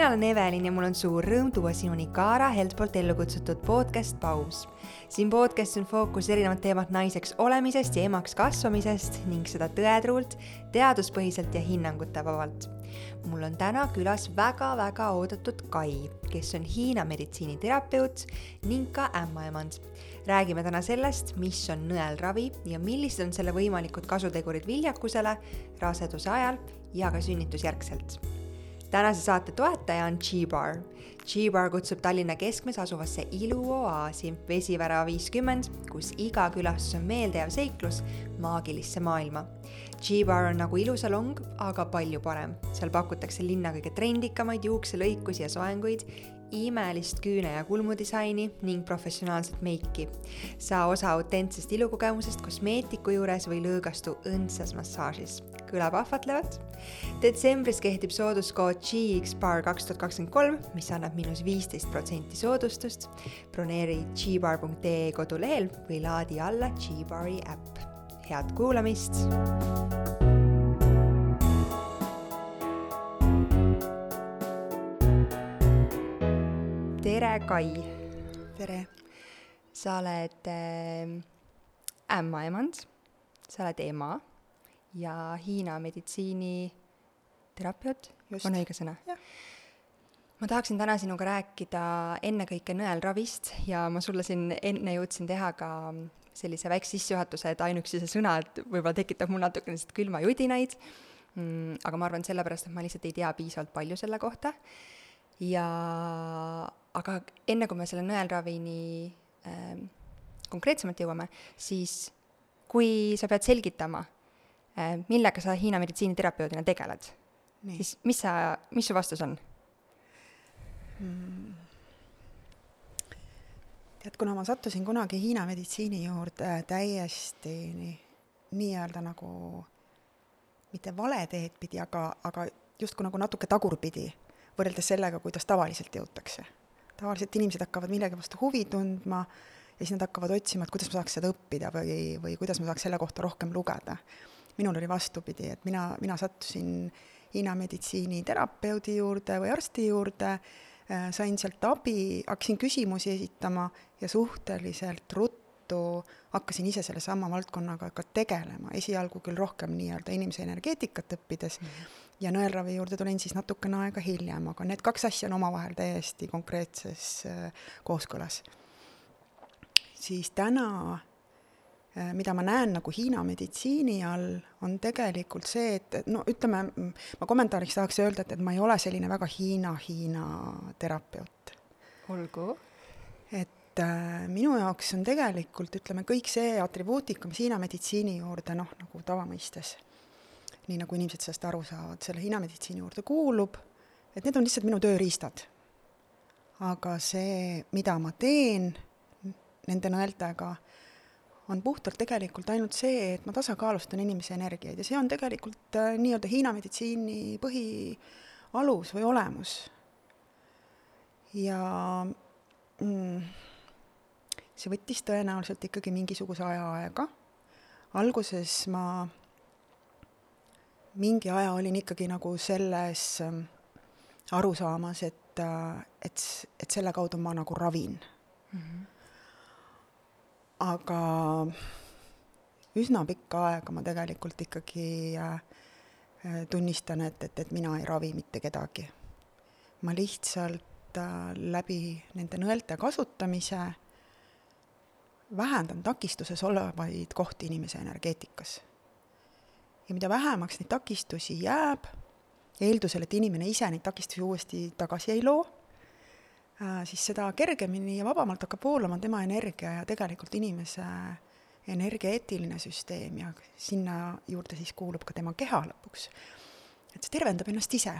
mina olen Evelin ja mul on suur rõõm tuua sinuni Kaara Helt poolt ellu kutsutud podcast Paus. siin podcastis on fookus erinevad teemad naiseks olemisest ja emaks kasvamisest ning seda tõetruult, teaduspõhiselt ja hinnangute vabalt. mul on täna külas väga-väga oodatud Kai, kes on Hiina meditsiiniterapeut ning ka ämmaemand. räägime täna sellest, mis on nõelravi ja millised on selle võimalikud kasutegurid viljakusele raseduse ajal ja ka sünnitusjärgselt tänase saate toetaja on G-Bar. G-Bar kutsub Tallinna keskmes asuvasse iluoaasi Vesivära viiskümmend, kus iga külastus on meeldejääv seiklus maagilisse maailma. G-Bar on nagu ilusalong, aga palju parem. seal pakutakse linna kõige trendikamaid juukselõikusi ja soenguid imelist küüne- ja kulmudisaini ning professionaalset meiki. saa osa autentsest ilukogemusest kosmeetiku juures või lõõgastu õndsas massaažis. Kõlab ahvatlevalt? detsembris kehtib sooduskood GXBAR kaks tuhat kakskümmend kolm, mis annab miinus viisteist protsenti soodustust. broneeri gbar.ee kodulehel või laadi alla Gbari äpp. head kuulamist tere, Kai! tere! sa oled äh, ämmaemand, sa oled ema ja Hiina meditsiiniterapeut, on õige sõna? ma tahaksin täna sinuga rääkida ennekõike nõelravist ja ma sulle siin enne jõudsin teha ka sellise väikse sissejuhatuse, et ainuüksi see sõna, et võib-olla tekitab mul natukene sellist külmajudinaid mm,, aga ma arvan, sellepärast, et ma lihtsalt ei tea piisavalt palju selle kohta. Ja aga enne, kui me selle nõelravini äh, konkreetsemalt jõuame, siis kui sa pead selgitama millega sa Hiina meditsiiniterapeudina tegeled, siis mis sa, mis su vastus on mm.? tead, kuna ma sattusin kunagi Hiina meditsiini juurde täiesti nii, nii-öelda nagu mitte vale teed pidi, aga, aga justkui nagu natuke tagurpidi võrreldes sellega, kuidas tavaliselt jõutakse. tavaliselt inimesed hakkavad millegi vastu huvi tundma ja siis nad hakkavad otsima, et kuidas ma saaks seda õppida või, või kuidas ma saaks selle kohta rohkem lugeda. Minul oli vastupidi, et mina, mina sattusin Hiina meditsiiniterapeudi juurde või arsti juurde, äh, sain sealt abi, hakkasin küsimusi esitama ja suhteliselt ruttu hakkasin ise sellesama valdkonnaga ka tegelema, esialgu küll rohkem nii-öelda inimese energeetikat õppides mm, -hmm ja nõelravi juurde tulen siis natukene aega hiljem, aga need kaks asja on omavahel täiesti konkreetses äh, kooskõlas. siis täna, mida ma näen nagu Hiina meditsiini all, on tegelikult see, et no ütleme, ma kommentaariks tahaks öelda, et, et ma ei ole selline väga Hiina-Hiina terapeut. olgu. et äh, minu jaoks on tegelikult, ütleme, kõik see atribuutika, mis Hiina meditsiini juurde noh, nagu tavamõistes nii nagu inimesed sellest aru saavad, selle Hiina meditsiini juurde kuulub, et need on lihtsalt minu tööriistad. aga see, mida ma teen nende nõeltega, on puhtalt tegelikult ainult see, et ma tasakaalustan inimese energiaid ja see on tegelikult äh, nii-öelda Hiina meditsiini põhialus või olemus. ja mm, see võttis tõenäoliselt ikkagi mingisuguse aja aega. alguses ma mingi aja olin ikkagi nagu selles ähm, arusaamas, et, äh, et, et selle kaudu ma nagu ravin mm. -hmm. Aga üsna pikka aega ma tegelikult ikkagi äh, tunnistan, et, et, et mina ei ravi mitte kedagi. ma lihtsalt äh, läbi nende nõelte kasutamise vähendan takistuses olevaid kohti inimese energeetikas ja mida vähemaks neid takistusi jääb, eeldusel, et inimene ise neid takistusi uuesti tagasi ei loo, siis seda kergemini ja vabamalt hakkab voolama tema energia ja tegelikult inimese energeetiline süsteem ja sinna juurde siis kuulub ka tema keha lõpuks. et see tervendab ennast ise.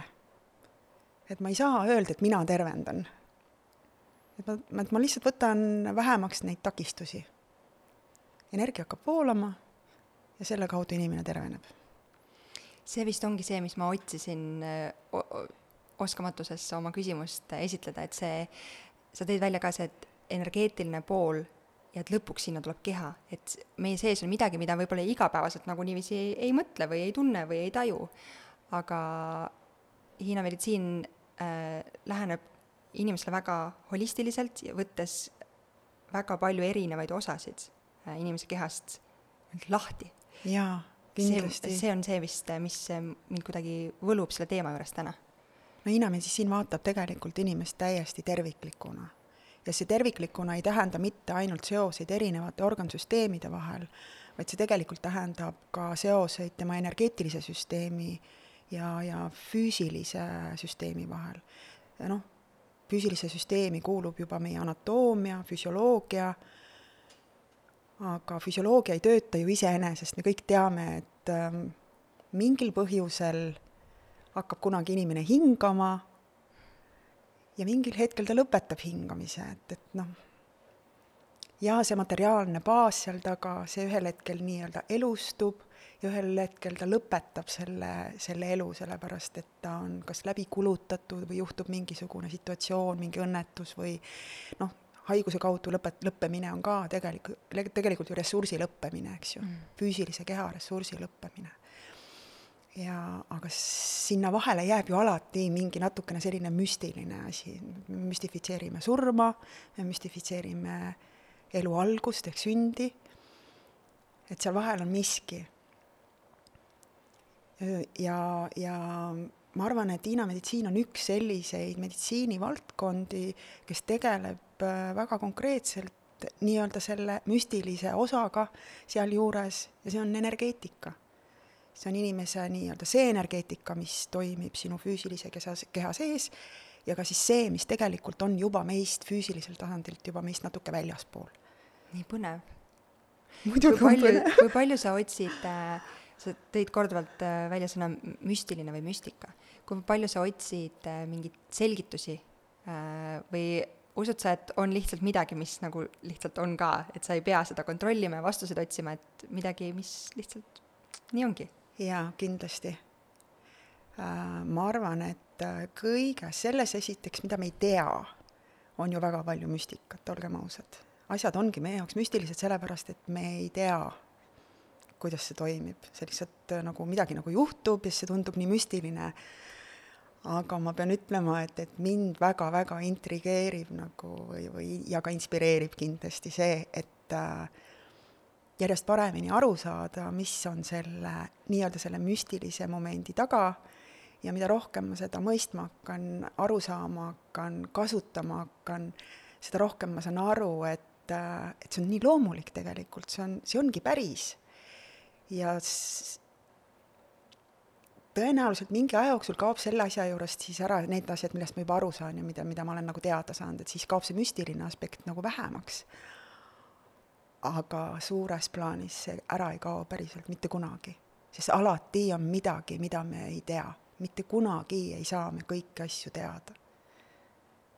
et ma ei saa öelda, et mina tervendan. et ma, et ma lihtsalt võtan vähemaks neid takistusi. energia hakkab voolama ja selle kaudu inimene terveneb see vist ongi see, mis ma otsisin oskamatusesse oma küsimust esitleda, et see, sa tõid välja ka see, et energeetiline pool ja et lõpuks sinna tuleb keha, et meie sees on midagi, mida võib-olla igapäevaselt nagu niiviisi ei, ei mõtle või ei tunne või ei taju. aga Hiina meditsiin äh, läheneb inimesele väga holistiliselt ja võttes väga palju erinevaid osasid äh, inimese kehast lahti. jaa, kindlasti. see on see vist, mis mind kuidagi võlub selle teema juures täna. No Hiina-meditsiin vaatab tegelikult inimest täiesti terviklikuna. ja see terviklikuna ei tähenda mitte ainult seoseid erinevate organsüsteemide vahel, vaid see tegelikult tähendab ka seoseid tema energeetilise süsteemi ja, ja füüsilise süsteemi vahel. noh, füüsilise süsteemi kuulub juba meie anatoomia, füsioloogia, aga füsioloogia ei tööta ju iseenesest, me kõik teame, et ähm, mingil põhjusel hakkab kunagi inimene hingama ja mingil hetkel ta lõpetab hingamise, et, et noh, ja see materiaalne baas seal taga, see ühel hetkel nii-öelda elustub ja ühel hetkel ta lõpetab selle, selle elu, sellepärast et ta on kas läbi kulutatud või juhtub mingisugune situatsioon, mingi õnnetus või noh, haiguse kaudu lõpet-, lõppemine on ka tegelikult, tegelikult ju ressursi lõppemine, eks ju mm., füüsilise keha ressursi lõppemine. Ja aga sinna vahele jääb ju alati mingi natukene selline müstiline asi, me müstifitseerime surma, me müstifitseerime elu algust ehk sündi, et seal vahel on miski. Ja, ja ma arvan, et Hiina meditsiin on üks selliseid meditsiinivaldkondi, kes tegeleb äh, väga konkreetselt nii-öelda selle müstilise osaga sealjuures ja see on energeetika. See on inimese nii-öelda see energeetika, mis toimib sinu füüsilise keha, keha sees ja ka siis see, mis tegelikult on juba meist füüsiliselt tasandilt juba meist natuke väljaspool. nii põnev. muidugi on põnev. kui palju sa otsid äh, sa tõid korduvalt äh, välja sõna müstiline või müstika. kui palju sa otsid äh, mingeid selgitusi äh, või usud sa, et on lihtsalt midagi, mis nagu lihtsalt on ka, et sa ei pea seda kontrollima ja vastuseid otsima, et midagi, mis lihtsalt nii ongi? Jaa, kindlasti. ma arvan, et kõiges selles esiteks, mida me ei tea, on ju väga palju müstikat, olgem ausad. asjad ongi meie jaoks müstilised sellepärast, et me ei tea kuidas see toimib, see lihtsalt äh, nagu midagi nagu juhtub ja siis see tundub nii müstiline. aga ma pean ütlema, et, et mind väga-väga intrigeerib nagu või, või ja ka inspireerib kindlasti see, et äh, järjest paremini aru saada, mis on selle nii-öelda selle müstilise momendi taga. Ja mida rohkem ma seda mõistma hakkan, aru saama hakkan, kasutama hakkan, seda rohkem ma saan aru, et, et see on nii loomulik tegelikult, see on, see ongi päris. Ja tõenäoliselt mingi aja jooksul kaob selle asja juurest siis ära need asjad, millest ma juba aru saan ja mida, mida ma olen nagu teada saanud, et siis kaob see müstiline aspekt nagu vähemaks. Aga suures plaanis see ära ei kao päriselt mitte kunagi, sest alati on midagi, mida me ei tea, mitte kunagi ei saa me kõiki asju teada.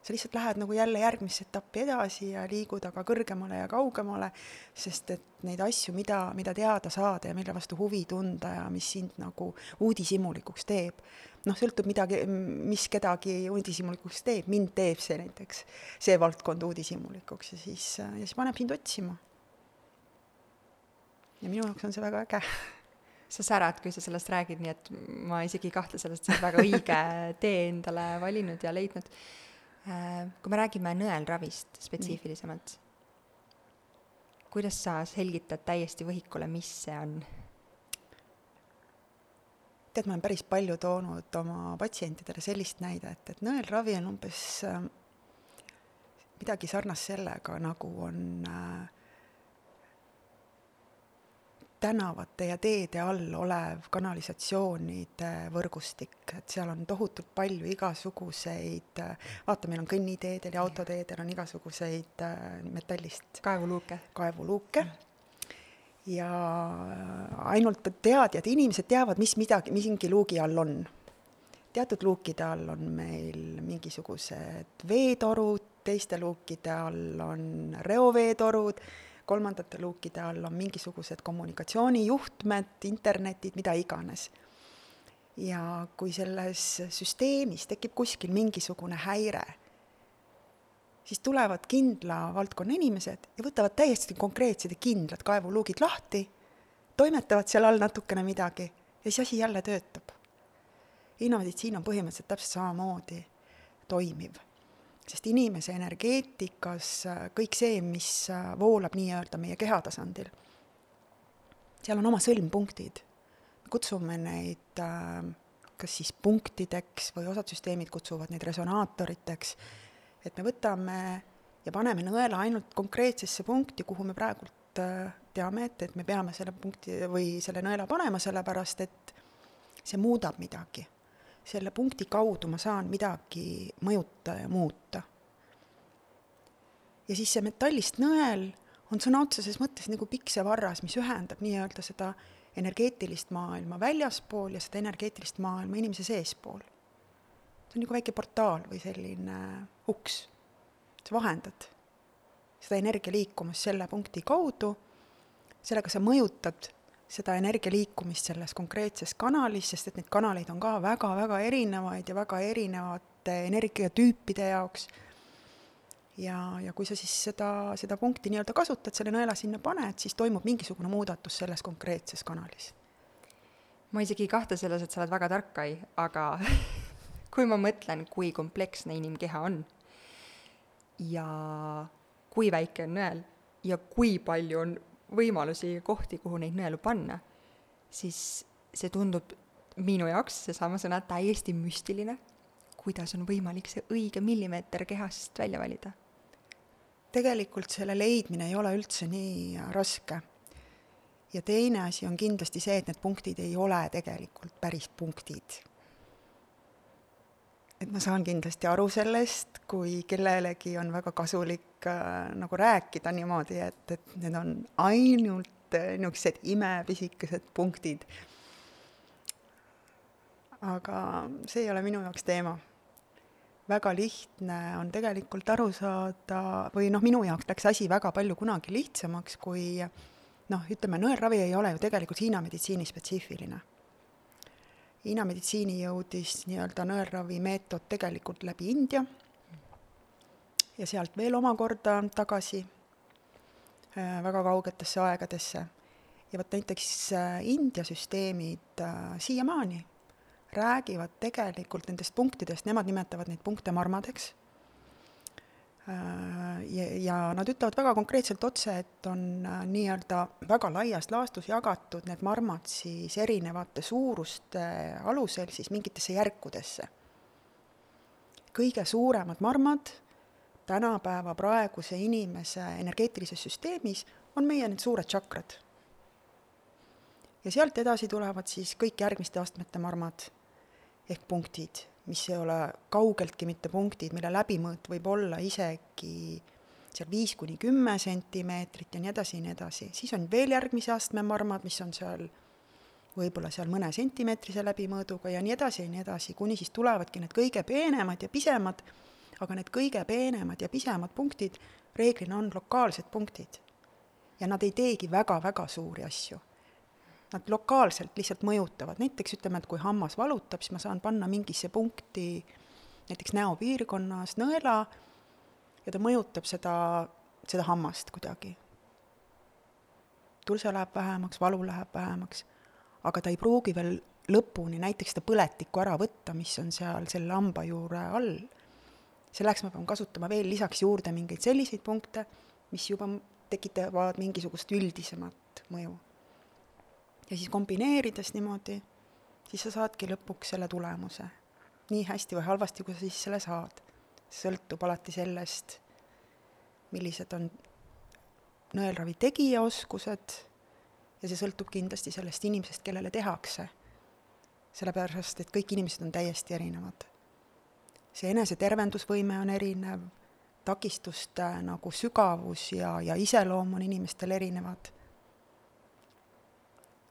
Sa lihtsalt lähed nagu jälle järgmisse etappi edasi ja liigud aga kõrgemale ja kaugemale, sest et neid asju, mida, mida teada saada ja mille vastu huvi tunda ja mis sind nagu uudishimulikuks teeb, noh, sõltub midagi, mis kedagi uudishimulikuks teeb, mind teeb see näiteks, see valdkond uudishimulikuks ja siis, ja siis paneb sind otsima. Ja minu jaoks on see väga äge sa särad, kui sa sellest räägid, nii et ma isegi ei kahtle selles, et sa oled väga õige tee endale valinud ja leidnud Äh, kui me räägime nõelravist spetsiifilisemalt, kuidas sa selgitad täiesti võhikule, mis see on? tead, ma olen päris palju toonud oma patsientidele sellist näidet, et nõelravi on umbes äh, midagi sarnast sellega, nagu on äh, tänavate ja teede all olev kanalisatsioonide võrgustik, et seal on tohutult palju igasuguseid, vaata, meil on kõnniteedel ja autoteedel on igasuguseid äh, metallist kaevuluuke, kaevuluuke. Ja ainult teadjad, inimesed teavad, mis midagi, mingi luugi all on. teatud luukide all on meil mingisugused veetorud, teiste luukide all on reoveetorud kolmandate luukide all on mingisugused kommunikatsioonijuhtmed, internetid, mida iganes. ja kui selles süsteemis tekib kuskil mingisugune häire, siis tulevad kindla valdkonna inimesed ja võtavad täiesti konkreetsed ja kindlad kaevuluugid lahti, toimetavad seal all natukene midagi ja siis asi jälle töötab. innomeditsiin on põhimõtteliselt täpselt samamoodi toimiv. Sest inimese energeetikas äh, kõik see, mis äh, voolab nii-öelda meie keha tasandil, seal on oma sõlmpunktid. kutsume neid äh, kas siis punktideks või osad süsteemid kutsuvad neid resonaatoriteks, et me võtame ja paneme nõela ainult konkreetsesse punkti, kuhu me praegult teame, et, et me peame selle punkti või selle nõela panema, sellepärast et see muudab midagi selle punkti kaudu ma saan midagi mõjuta ja muuta. ja siis see metallist nõel on sõna otseses mõttes nagu piksevarras, mis ühendab nii-öelda seda energeetilist maailma väljaspool ja seda energeetilist maailma inimese seespool. see on nagu väike portaal või selline uks. sa vahendad seda energia liikumist selle punkti kaudu, sellega sa mõjutad seda energia liikumist selles konkreetses kanalis, sest et neid kanaleid on ka väga-väga erinevaid ja väga erinevate energiatüüpide jaoks. ja, ja kui sa siis seda, seda punkti nii-öelda kasutad, selle nõela sinna paned, siis toimub mingisugune muudatus selles konkreetses kanalis. ma isegi ei kahtle selles, et sa oled väga tark, Kai, aga kui ma mõtlen, kui kompleksne inimkeha on ja kui väike on nõel ja kui palju on võimalusi ja kohti, kuhu neid nõelu panna, siis see tundub minu jaoks, seesama sõna, täiesti müstiline, kuidas on võimalik see õige millimeeter kehast välja valida? tegelikult selle leidmine ei ole üldse nii raske. ja teine asi on kindlasti see, et need punktid ei ole tegelikult päris punktid et ma saan kindlasti aru sellest, kui kellelegi on väga kasulik äh, nagu rääkida niimoodi, et, et need on ainult äh, niisugused imepisikesed punktid. aga see ei ole minu jaoks teema. väga lihtne on tegelikult aru saada või noh, minu jaoks läks asi väga palju kunagi lihtsamaks, kui noh, ütleme, nõelravi ei ole ju tegelikult Hiina meditsiini spetsiifiline Hiina meditsiini jõudis nii-öelda nõelravi meetod tegelikult läbi India ja sealt veel omakorda tagasi äh, väga kaugetesse aegadesse. ja vot näiteks äh, India süsteemid äh, siiamaani räägivad tegelikult nendest punktidest, nemad nimetavad neid punkte marmadeks ja, ja nad ütlevad väga konkreetselt otse, et on äh, nii-öelda väga laias laastus jagatud need marmad siis erinevate suuruste alusel siis mingitesse järkudesse. kõige suuremad marmad tänapäeva praeguse inimese energeetilises süsteemis on meie need suured tšakrad. ja sealt edasi tulevad siis kõik järgmiste astmete marmad ehk punktid mis ei ole kaugeltki mitte punktid, mille läbimõõt võib olla isegi seal viis kuni kümme sentimeetrit ja nii edasi ja nii edasi, siis on veel järgmise astme marmad, mis on seal võib-olla seal mõne sentimeetrise läbimõõduga ja nii edasi ja nii edasi, kuni siis tulevadki need kõige peenemad ja pisemad, aga need kõige peenemad ja pisemad punktid reeglina on lokaalsed punktid. ja nad ei teegi väga-väga suuri asju nad lokaalselt lihtsalt mõjutavad, näiteks ütleme, et kui hammas valutab, siis ma saan panna mingisse punkti näiteks näopiirkonnas nõela ja ta mõjutab seda, seda hammast kuidagi. tulse läheb vähemaks, valu läheb vähemaks, aga ta ei pruugi veel lõpuni näiteks seda põletikku ära võtta, mis on seal selle hamba juure all. selleks ma pean kasutama veel lisaks juurde mingeid selliseid punkte, mis juba tekitavad mingisugust üldisemat mõju ja siis kombineerides niimoodi, siis sa saadki lõpuks selle tulemuse. nii hästi või halvasti, kui sa siis selle saad. sõltub alati sellest, millised on nõelravi tegija oskused ja see sõltub kindlasti sellest inimesest, kellele tehakse. sellepärast, et kõik inimesed on täiesti erinevad. see enesetervendusvõime on erinev, takistuste nagu sügavus ja, ja iseloom on inimestel erinevad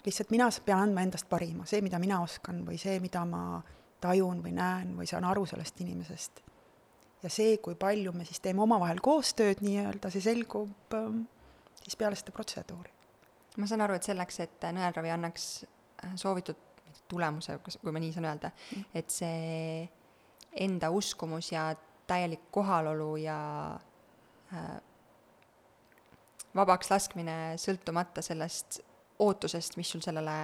lihtsalt mina pean andma endast parima, see, mida mina oskan või see, mida ma tajun või näen või saan aru sellest inimesest. ja see, kui palju me siis teeme omavahel koostööd nii-öelda, see selgub ähm, siis peale seda protseduuri. ma saan aru, et selleks, et nõelravi annaks äh, soovitud tulemuse, kas, kui ma nii saan öelda mm., et see enda uskumus ja täielik kohalolu ja äh, vabaks laskmine sõltumata sellest ootusest, mis sul sellele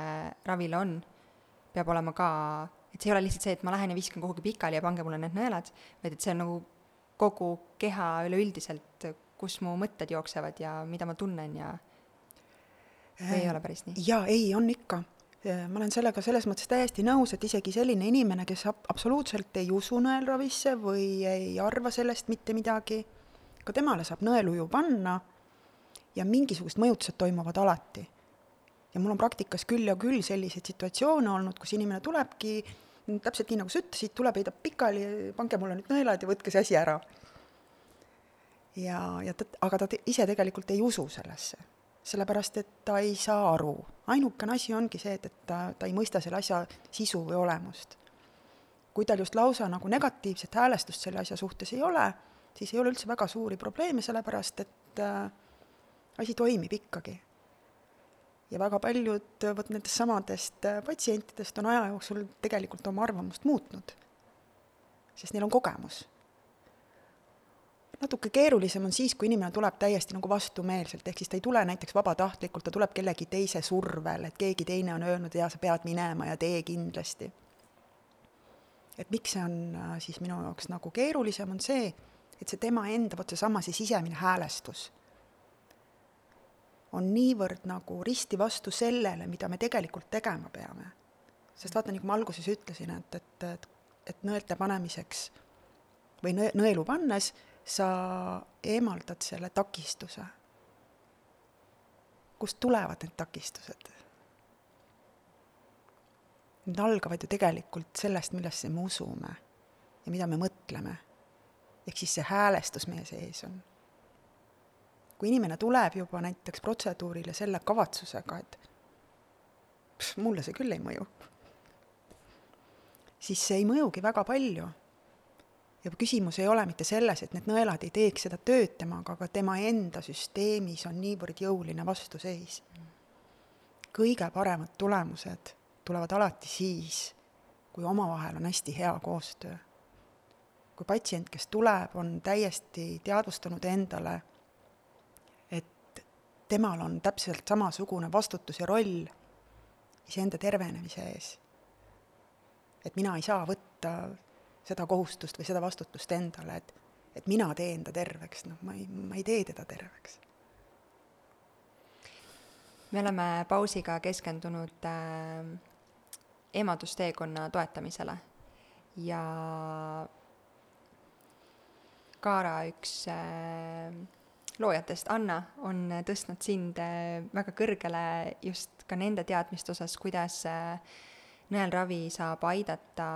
ravile on, peab olema ka et see ei ole lihtsalt see, et ma lähen ja viskan kuhugi pikali ja pange mulle need nõelad, vaid et see on nagu kogu keha üleüldiselt, kus mu mõtted jooksevad ja mida ma tunnen ja või ei ole päris nii? jaa, ei, on ikka. ma olen sellega selles mõttes täiesti nõus, et isegi selline inimene, kes ab-, absoluutselt ei usu nõelravisse või ei arva sellest mitte midagi, ka temale saab nõeluju panna ja mingisugused mõjutused toimuvad alati. Ja mul on praktikas küll ja küll selliseid situatsioone olnud, kus inimene tulebki täpselt nii, nagu sa ütlesid, tuleb, heidab pikali, pange mulle nüüd nõelad ja võtke see asi ära. ja, ja ta, aga ta te, ise tegelikult ei usu sellesse sellepärast et ta ei saa aru. ainukene asi ongi see, et, et ta, ta ei mõista selle asja sisu või olemust. kui tal just lausa nagu negatiivset häälestust selle asja suhtes ei ole, siis ei ole üldse väga suuri probleeme, sellepärast et äh, asi toimib ikkagi. Ja väga paljud vot nendest samadest äh, patsientidest on aja jooksul tegelikult oma arvamust muutnud, sest neil on kogemus natuke keerulisem on siis, kui inimene tuleb täiesti nagu vastumeelselt, ehk siis ta ei tule näiteks vabatahtlikult, ta tuleb kellegi teise survel, et keegi teine on öelnud, jaa, sa pead minema ja tee kindlasti. et miks see on äh, siis minu jaoks nagu keerulisem, on see, et see tema enda, vot seesama, see sisemine häälestus on niivõrd nagu risti vastu sellele, mida me tegelikult tegema peame. sest vaata, nagu ma alguses ütlesin, et, et, et, et nõelte panemiseks või nõe, nõelu pannes sa eemaldad selle takistuse. kust tulevad need takistused? Need algavad ju tegelikult sellest, millesse me usume ja mida me mõtleme. ehk siis see häälestus meie sees on. Kui inimene tuleb juba näiteks protseduurile selle kavatsusega, et pss, mulle see küll ei mõju, siis see ei mõjugi väga palju ja küsimus ei ole mitte selles, et need nõelad ei teeks seda tööd temaga, aga tema enda süsteemis on niivõrd jõuline vastuseis. kõige paremad tulemused tulevad alati siis, kui omavahel on hästi hea koostöö. kui patsient, kes tuleb, on täiesti teadvustanud endale, temal on täpselt samasugune vastutus ja roll iseenda tervenemise ees. et mina ei saa võtta seda kohustust või seda vastutust endale, et, et mina teen ta terveks, noh, ma ei, ma ei tee teda terveks. me oleme pausiga keskendunud äh, emadusteekonna toetamisele ja Kaara, üks äh, loojatest, Anna, on tõstnud sind äh, väga kõrgele just ka nende teadmiste osas, kuidas äh, nõelravi saab aidata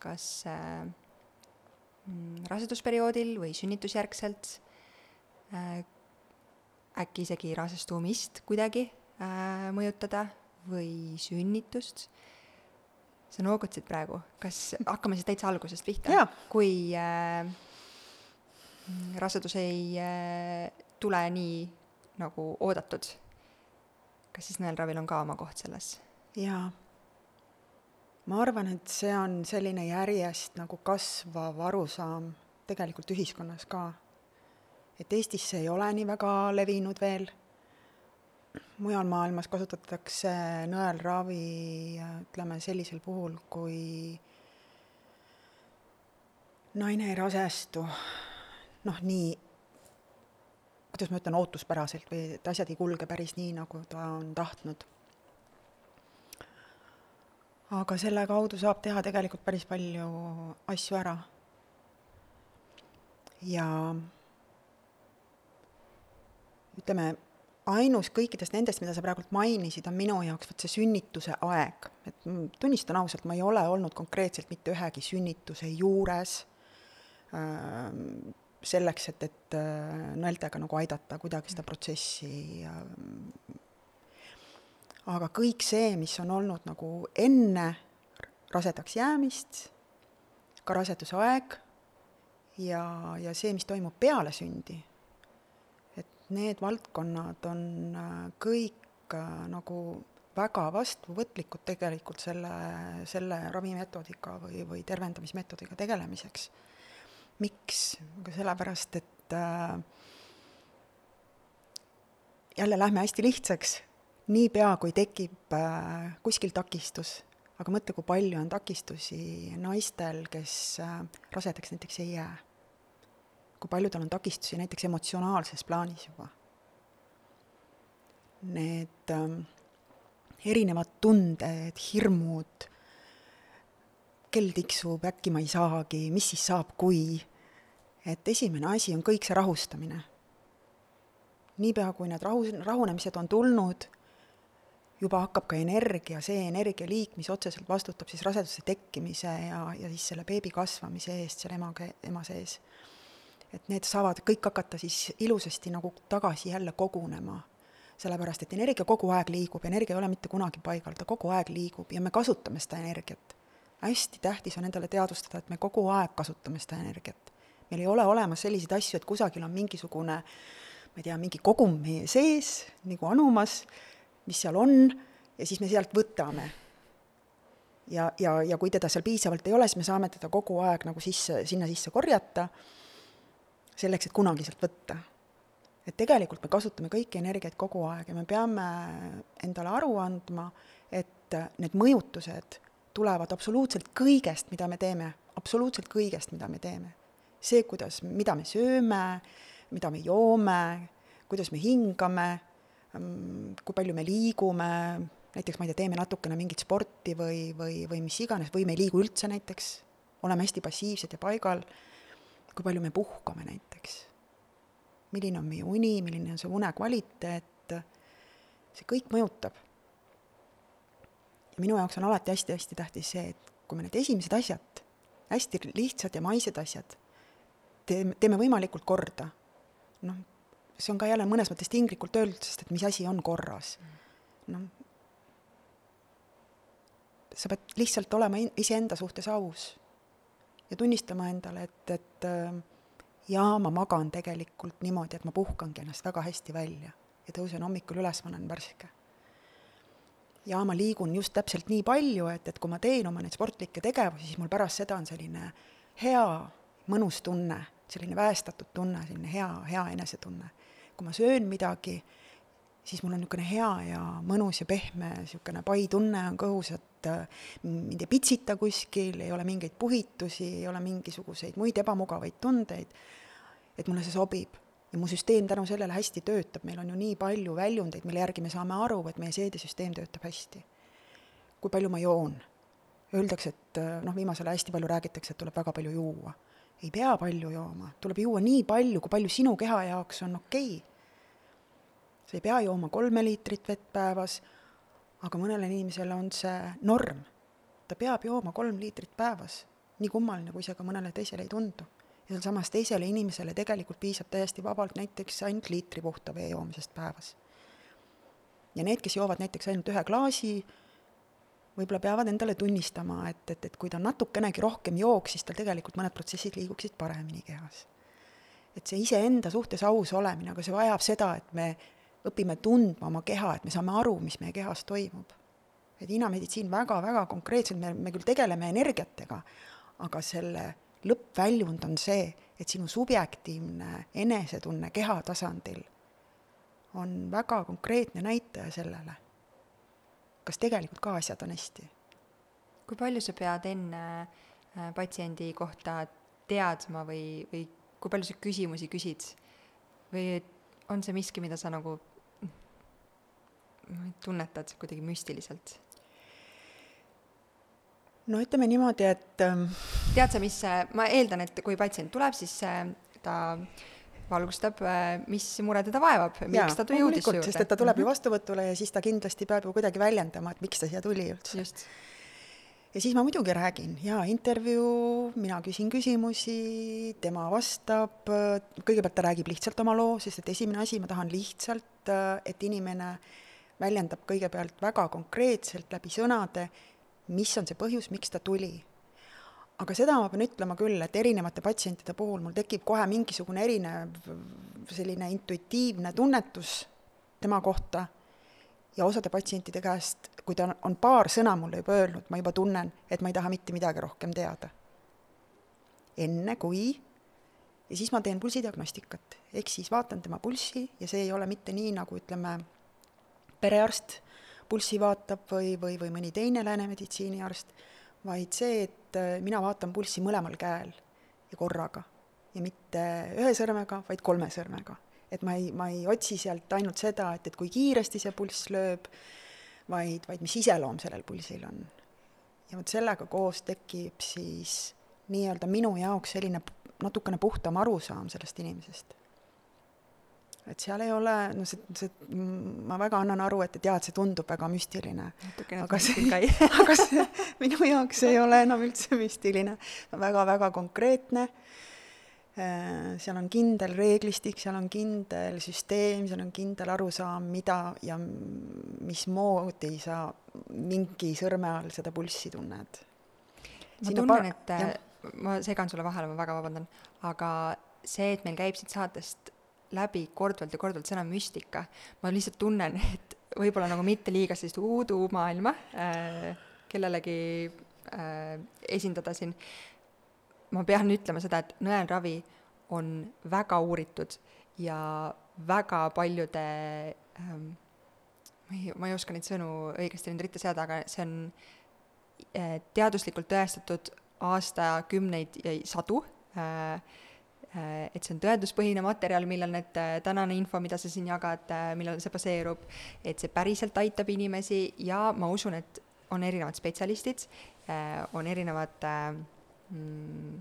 kas äh, mm, rasedusperioodil või sünnitusjärgselt äkki isegi rasestumist kuidagi mõjutada või sünnitust. sa noogutasid praegu, kas hakkame siis täitsa algusest pihta? kui äh, rasedus ei äh, tule nii nagu oodatud, kas siis nõelravil on ka oma koht selles? jaa ma arvan, et see on selline järjest nagu kasvav arusaam tegelikult ühiskonnas ka. et Eestis see ei ole nii väga levinud veel, mujal maailmas kasutatakse nõelravi ütleme sellisel puhul, kui naine ei rasestu noh, nii kuidas ma ütlen, ootuspäraselt või et asjad ei kulge päris nii, nagu ta on tahtnud aga selle kaudu saab teha tegelikult päris palju asju ära. ja ütleme, ainus kõikidest nendest, mida sa praegult mainisid, on minu jaoks vot see sünnituse aeg. et tunnistan ausalt, ma ei ole olnud konkreetselt mitte ühegi sünnituse juures äh, selleks, et, et äh, nõeltega nagu aidata kuidagi seda protsessi äh, aga kõik see, mis on olnud nagu enne rasedaks jäämist, ka raseduse aeg ja, ja see, mis toimub peale sündi, et need valdkonnad on äh, kõik äh, nagu väga vastuvõtlikud tegelikult selle, selle ravimetoodika või, või tervendamismeetodiga tegelemiseks. Miks? aga sellepärast, et äh, jälle lähme hästi lihtsaks niipea, kui tekib äh, kuskil takistus, aga mõtle, kui palju on takistusi naistel, kes äh, rasedaks näiteks ei jää. kui palju tal on takistusi näiteks emotsionaalses plaanis juba. Need ähm, erinevad tunded, hirmud, kell tiksub, äkki ma ei saagi, mis siis saab, kui. Et esimene asi on kõik see rahustamine. niipea, kui need rahu, rahunemised on tulnud juba hakkab ka energia, see energialiik, mis otseselt vastutab siis raseduse tekkimise ja, ja siis selle beebi kasvamise eest seal ema, ema sees. et need saavad kõik hakata siis ilusasti nagu tagasi jälle kogunema. sellepärast, et energia kogu aeg liigub, energia ei ole mitte kunagi paigal, ta kogu aeg liigub ja me kasutame seda energiat. hästi tähtis on endale teadvustada, et me kogu aeg kasutame seda energiat. Meil ei ole olemas selliseid asju, et kusagil on mingisugune ma ei tea, mingi kogum meie sees, nagu anumas, mis seal on, ja siis me sealt võtame. ja, ja, ja kui teda seal piisavalt ei ole, siis me saame teda kogu aeg nagu sisse, sinna sisse korjata, selleks, et kunagi sealt võtta. et tegelikult me kasutame kõiki energiaid kogu aeg ja me peame endale aru andma, et need mõjutused tulevad absoluutselt kõigest, mida me teeme, absoluutselt kõigest, mida me teeme. See, kuidas, mida me sööme, mida me joome, kuidas me hingame Ehm, kui palju me liigume, näiteks ma ei tea, teeme natukene mingit sporti või, või, või mis iganes, või me ei liigu üldse näiteks, oleme hästi passiivsed ja paigal, kui palju me puhkame näiteks, milline on meie uni, milline on see une kvaliteet, see kõik mõjutab. ja minu jaoks on alati hästi-hästi tähtis see, et kui me need esimesed asjad, hästi lihtsad ja maised asjad, teeme, teeme võimalikult korda, noh, see on ka jälle mõnes mõttes tinglikult öeldud, sest et mis asi on korras. noh, sa pead lihtsalt olema iseenda suhtes aus ja tunnistama endale, et, et äh, jaa, ma magan tegelikult niimoodi, et ma puhkangi ennast väga hästi välja ja tõusen hommikul üles, ma olen värske. ja ma liigun just täpselt nii palju, et, et kui ma teen oma neid sportlikke tegevusi, siis mul pärast seda on selline hea, mõnus tunne, selline väestatud tunne, selline hea, hea enesetunne kui ma söön midagi, siis mul on niisugune hea ja mõnus ja pehme niisugune pai tunne on kõhus, et äh, mind ei pitsita kuskil, ei ole mingeid puhitusi, ei ole mingisuguseid muid ebamugavaid tundeid, et mulle see sobib. ja mu süsteem tänu sellele hästi töötab, meil on ju nii palju väljundeid, mille järgi me saame aru, et meie seedesüsteem töötab hästi. kui palju ma joon? Öeldakse, et äh, noh, viimasel ajal hästi palju räägitakse, et tuleb väga palju juua. Ei pea palju jooma, tuleb juua nii palju, kui palju sinu keha jaoks on okei okay sa ei pea jooma kolme liitrit vett päevas, aga mõnele inimesele on see norm. ta peab jooma kolm liitrit päevas, nii kummaline, kui see ka mõnele teisele ei tundu. ja sealsamas teisele inimesele tegelikult piisab täiesti vabalt näiteks ainult liitri puhta vee joomisest päevas. ja need, kes joovad näiteks ainult ühe klaasi, võib-olla peavad endale tunnistama, et, et, et kui ta natukenegi rohkem jooks, siis tal tegelikult mõned protsessid liiguksid paremini kehas. et see iseenda suhtes aus olemine, aga see vajab seda, et me õpime tundma oma keha, et me saame aru, mis meie kehas toimub. et Hiina meditsiin väga-väga konkreetselt, me, me küll tegeleme energiatega, aga selle lõppväljund on see, et sinu subjektiivne enesetunne keha tasandil on väga konkreetne näitaja sellele, kas tegelikult ka asjad on hästi. kui palju sa pead enne äh, patsiendi kohta teadma või, või kui palju sa küsimusi küsid või on see miski, mida sa nagu tunnetad kuidagi müstiliselt? no ütleme niimoodi, et ähm, tead sa, mis, ma eeldan, et kui patsient tuleb, siis äh, ta valgustab, äh, mis mure teda vaevab, miks ta jõudis su juurde. sest et ta tuleb ju mhm. vastuvõtule ja siis ta kindlasti peab ju kuidagi väljendama, et miks ta siia tuli üldse. ja siis ma muidugi räägin, jaa, intervjuu, mina küsin küsimusi, tema vastab, kõigepealt ta räägib lihtsalt oma loo, sest et esimene asi, ma tahan lihtsalt, äh, et inimene väljendab kõigepealt väga konkreetselt läbi sõnade, mis on see põhjus, miks ta tuli. Aga seda ma pean ütlema küll, et erinevate patsientide puhul mul tekib kohe mingisugune erinev selline intuitiivne tunnetus tema kohta. Ja osade patsientide käest, kui ta on paar sõna mulle juba öelnud, ma juba tunnen, et ma ei taha mitte midagi rohkem teada. enne kui ja siis ma teen pulsidiagnostikat, ehk siis vaatan tema pulssi ja see ei ole mitte nii, nagu ütleme, perearst pulssi vaatab või, või, või mõni teine lääne meditsiiniarst, vaid see, et äh, mina vaatan pulssi mõlemal käel ja korraga. ja mitte ühe sõrmega, vaid kolme sõrmega. et ma ei, ma ei otsi sealt ainult seda, et, et kui kiiresti see pulss lööb, vaid, vaid mis iseloom sellel pulsil on. ja vot sellega koos tekib siis nii-öelda minu jaoks selline natukene puhtam arusaam sellest inimesest et seal ei ole, no see, see, ma väga annan aru, et, et jaa, et see tundub väga müstiline. aga see, aga see minu jaoks ei ole enam üldse müstiline, väga-väga konkreetne. Äh, seal on kindel reeglistik, seal on kindel süsteem, seal on kindel arusaam, mida ja mismoodi sa mingi sõrme all seda pulssi tunned. ma tunnen, et ja. ma segan sulle vahele, ma väga vabandan, aga see, et meil käib siit saatest läbi korduvalt ja korduvalt sõna müstika. ma lihtsalt tunnen, et võib-olla nagu mitte liiga sellist voodoo-maailma äh, kellelegi äh, esindada siin. ma pean ütlema seda, et nõelravi on väga uuritud ja väga paljude ähm, ma ei, ma ei oska neid sõnu õigesti nüüd ritta seada, aga see on äh, teaduslikult tõestatud aastakümneid ja sadu Äh, et see on tõenduspõhine materjal, millel need, äh, tänane info, mida sa siin jagad, äh, millel see baseerub, et see päriselt aitab inimesi ja ma usun, et on erinevad spetsialistid, on erinevad mm,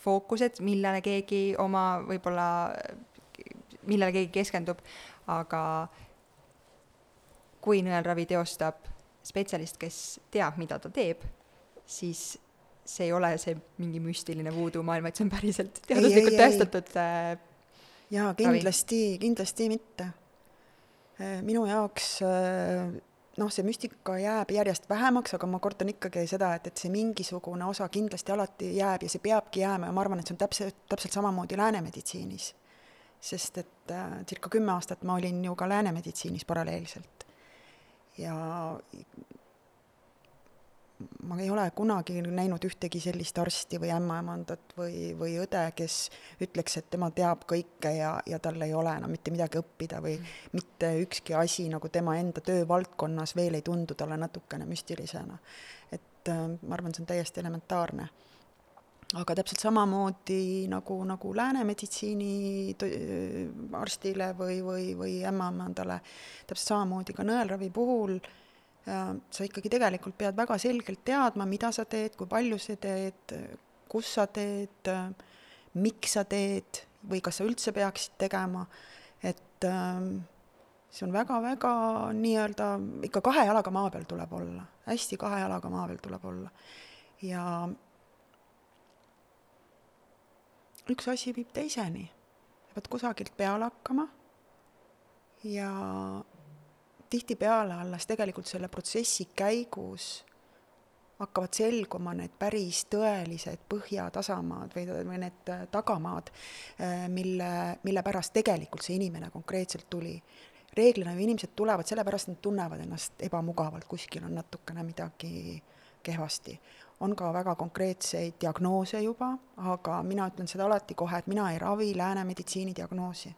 fookused, millele keegi oma võib-olla, millele keegi keskendub, aga kui nõelravi teostab spetsialist, kes teab, mida ta teeb, siis see ei ole see mingi müstiline voodoo maailm, vaid see on päriselt teaduslikult tõestatud äh, jaa, kindlasti, kindlasti mitte. Äh, minu jaoks äh, noh, see müstika jääb järjest vähemaks, aga ma kordan ikkagi seda, et, et see mingisugune osa kindlasti alati jääb ja see peabki jääma ja ma arvan, et see on täpselt, täpselt samamoodi läänemeditsiinis. sest et äh, circa kümme aastat ma olin ju ka läänemeditsiinis paralleelselt. ja ma ei ole kunagi näinud ühtegi sellist arsti või ämmaemandat või, või õde, kes ütleks, et tema teab kõike ja, ja tal ei ole enam mitte midagi õppida või mitte ükski asi nagu tema enda töövaldkonnas veel ei tundu talle natukene müstilisena. et äh, ma arvan, see on täiesti elementaarne. aga täpselt samamoodi nagu, nagu lääne meditsiini arstile või, või, või ämmaemandale, täpselt samamoodi ka nõelravi puhul äh, sa ikkagi tegelikult pead väga selgelt teadma, mida sa teed, kui palju sa teed, kus sa teed, miks sa teed või kas sa üldse peaksid tegema, et ähm, see on väga-väga nii-öelda, ikka kahe jalaga maa peal tuleb olla, hästi kahe jalaga maa peal tuleb olla. ja üks asi viib teiseni, pead kusagilt peale hakkama. Ja tihtipeale alles tegelikult selle protsessi käigus hakkavad selguma need päris tõelised põhjatasamaad või, või need tagamaad, äh, mille, mille pärast tegelikult see inimene konkreetselt tuli. reeglina ju inimesed tulevad sellepärast, nad tunnevad ennast ebamugavalt, kuskil on natukene midagi kehvasti. on ka väga konkreetseid diagnoose juba, aga mina ütlen seda alati kohe, et mina ei ravi lääne meditsiini diagnoosi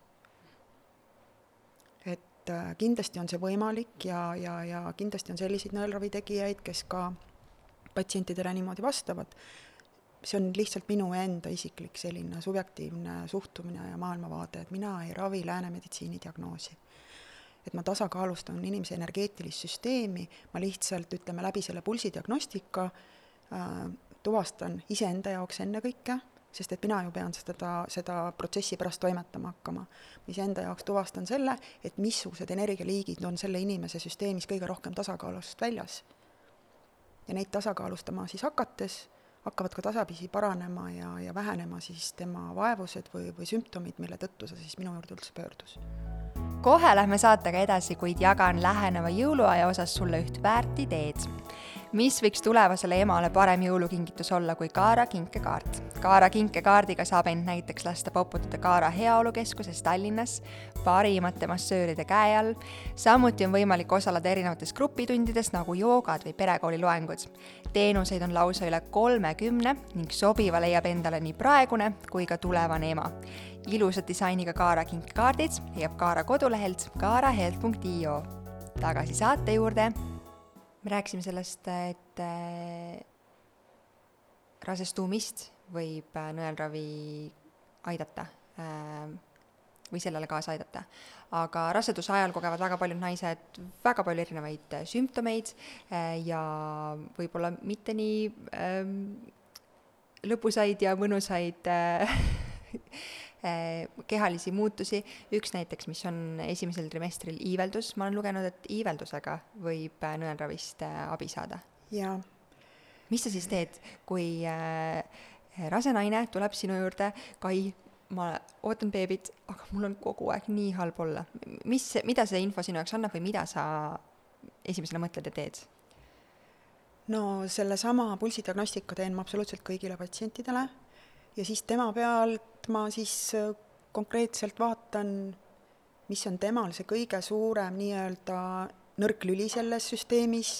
et äh, kindlasti on see võimalik ja, ja, ja kindlasti on selliseid nõelravi tegijaid, kes ka patsientidele niimoodi vastavad. see on lihtsalt minu enda isiklik selline subjektiivne suhtumine ja maailmavaade, et mina ei ravi lääne meditsiini diagnoosi. et ma tasakaalustan inimese energeetilist süsteemi, ma lihtsalt ütleme läbi selle pulsidiagnostika äh, tuvastan iseenda jaoks ennekõike sest et mina ju pean seda, seda protsessi pärast toimetama hakkama. ma iseenda jaoks tuvastan selle, et missugused energialiigid on selle inimese süsteemis kõige rohkem tasakaalust väljas. ja neid tasakaalustama siis hakates hakkavad ka tasapisi paranema ja, ja vähenema siis tema vaevused või, või sümptomid, mille tõttu ta siis minu juurde üldse pöördus. kohe lähme saatega edasi, kuid jagan läheneva jõuluaja osas sulle üht väärt ideed mis võiks tulevasele emale parem jõulukingitus olla kui Kaara kinkekaart. Kaara kinkekaardiga saab end näiteks lasta poputada Kaara Heaolukeskuses Tallinnas parimate massööride käe all. samuti on võimalik osaleda erinevates grupitundides nagu joogad või perekooli loengud. teenuseid on lausa üle kolmekümne ning sobiva leiab endale nii praegune kui ka tulevane ema. ilusa disainiga Kaara kinkekaardid leiab Kaara kodulehelt kaaraheld.io tagasi saate juurde. Me rääkisime sellest, et äh, rasestumist võib äh, nõelravi aidata äh, või sellele kaasa aidata. aga raseduse ajal kogevad väga paljud naised väga palju erinevaid sümptomeid ja võib-olla mitte nii ähm, lõbusaid ja mõnusaid kehalisi muutusi, üks näiteks, mis on esimesel trimestril iiveldus, ma olen lugenud, et iiveldusega võib äh, nõelravist äh, abi saada. jaa. mis sa siis teed, kui rase naine tuleb sinu juurde, Kai, ma ootan beebit, aga mul on kogu aeg nii halb olla. mis, mida see info sinu jaoks annab või mida sa esimesena mõtled ja teed? no sellesama pulsidiagnostika teen ma absoluutselt kõigile patsientidele ja siis tema pealt ma siis äh, konkreetselt vaatan, mis on temal see kõige suurem nii-öelda nõrk lüli selles süsteemis,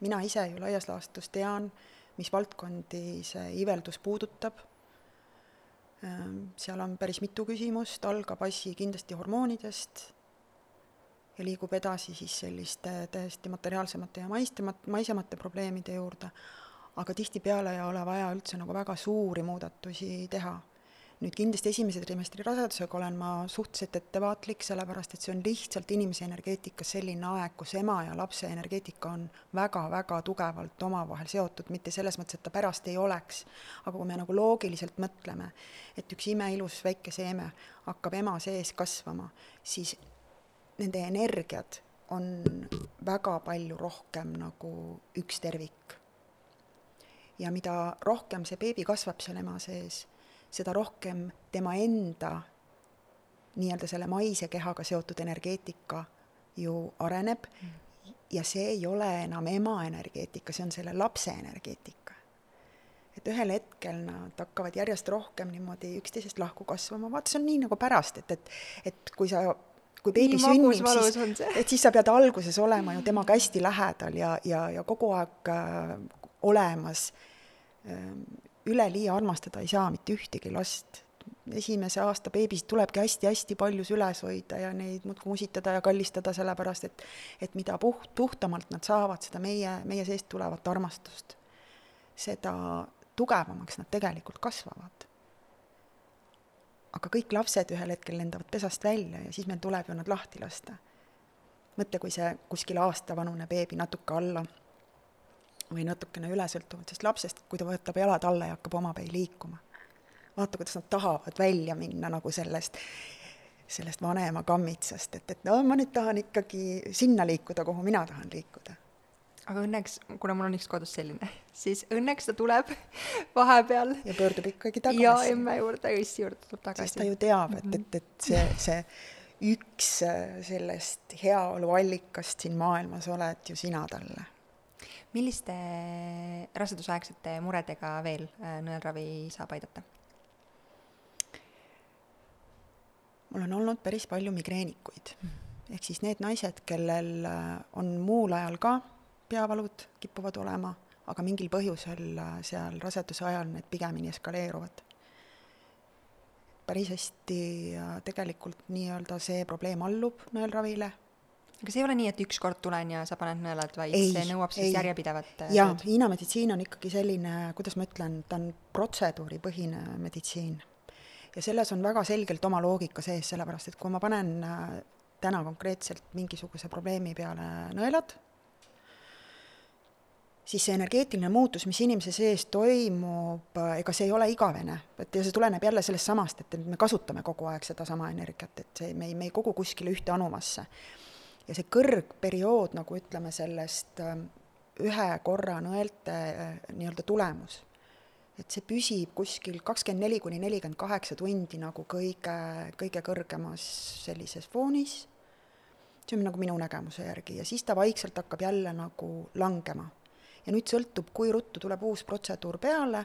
mina ise ju laias laastus tean, mis valdkondi see iiveldus puudutab, ähm, seal on päris mitu küsimust, algab asi kindlasti hormoonidest ja liigub edasi siis selliste täiesti materiaalsemate ja maistemat-, maisemate probleemide juurde, aga tihtipeale ei ole vaja üldse nagu väga suuri muudatusi teha. nüüd kindlasti esimese trimestri rasedusega olen ma suhteliselt ettevaatlik, sellepärast et see on lihtsalt inimese energeetikas selline aeg, kus ema ja lapse energeetika on väga-väga tugevalt omavahel seotud, mitte selles mõttes, et ta pärast ei oleks, aga kui me nagu loogiliselt mõtleme, et üks imeilus väike seeme hakkab ema sees kasvama, siis nende energiad on väga palju rohkem nagu üks tervik ja mida rohkem see beebi kasvab seal ema sees, seda rohkem tema enda nii-öelda selle maise kehaga seotud energeetika ju areneb mm. ja see ei ole enam ema energeetika, see on selle lapse energeetika. et ühel hetkel nad hakkavad järjest rohkem niimoodi üksteisest lahku kasvama, vaata, see on nii nagu pärast, et, et, et kui sa kui beebi sünnib, siis, et siis sa pead alguses olema ju temaga hästi lähedal ja, ja, ja kogu aeg äh, olemas üleliia armastada ei saa mitte ühtegi last. esimese aasta beebisid tulebki hästi-hästi palju süles hoida ja neid muudkui musitada ja kallistada, sellepärast et et mida puht, puhtamalt nad saavad, seda meie, meie seest tulevat armastust, seda tugevamaks nad tegelikult kasvavad. aga kõik lapsed ühel hetkel lendavad pesast välja ja siis meil tuleb ju nad lahti lasta. mõtle, kui see kuskil aastavanune beebi natuke alla või natukene üle sõltuvalt sellest lapsest, kui ta võtab jalad alla ja hakkab omapäi liikuma. vaata, kuidas nad tahavad välja minna nagu sellest, sellest vanema kammitsast, et, et no ma nüüd tahan ikkagi sinna liikuda, kuhu mina tahan liikuda. aga õnneks, kuna mul on üks kodus selline, siis õnneks ta tuleb vahepeal. ja pöördub ikkagi tagasi. ja emme juurde, issi juurde tuleb tagasi. sest ta ju teab, et, et, et see, see üks sellest heaolu allikast siin maailmas oled ju sina talle milliste rasedusaegsete muredega veel äh, nõelravi saab aidata? mul on olnud päris palju migreenikuid mm. ehk siis need naised, kellel äh, on muul ajal ka peavalud kipuvad olema, aga mingil põhjusel äh, seal raseduse ajal need pigemini eskaleeruvad. päris hästi tegelikult nii-öelda see probleem allub nõelravile aga see ei ole nii, et ükskord tulen ja sa paned nõelad, vaid ei, see nõuab siis järjepidevat äh, jaa, Hiina meditsiin on ikkagi selline, kuidas ma ütlen, ta on protseduuripõhine meditsiin. ja selles on väga selgelt oma loogika sees, sellepärast et kui ma panen äh, täna konkreetselt mingisuguse probleemi peale nõelad, siis see energeetiline muutus, mis inimese sees toimub, äh, ega see ei ole igavene, et ja see tuleneb jälle sellest samast, et, et me kasutame kogu aeg sedasama energiat, et see, me ei, me ei kogu kuskile ühte anumasse ja see kõrgperiood, nagu ütleme, sellest ähm, ühe korra nõelte äh, nii-öelda tulemus, et see püsib kuskil kakskümmend neli kuni nelikümmend kaheksa tundi nagu kõige, kõige kõrgemas sellises foonis, see on nagu minu nägemuse järgi, ja siis ta vaikselt hakkab jälle nagu langema. ja nüüd sõltub, kui ruttu tuleb uus protseduur peale,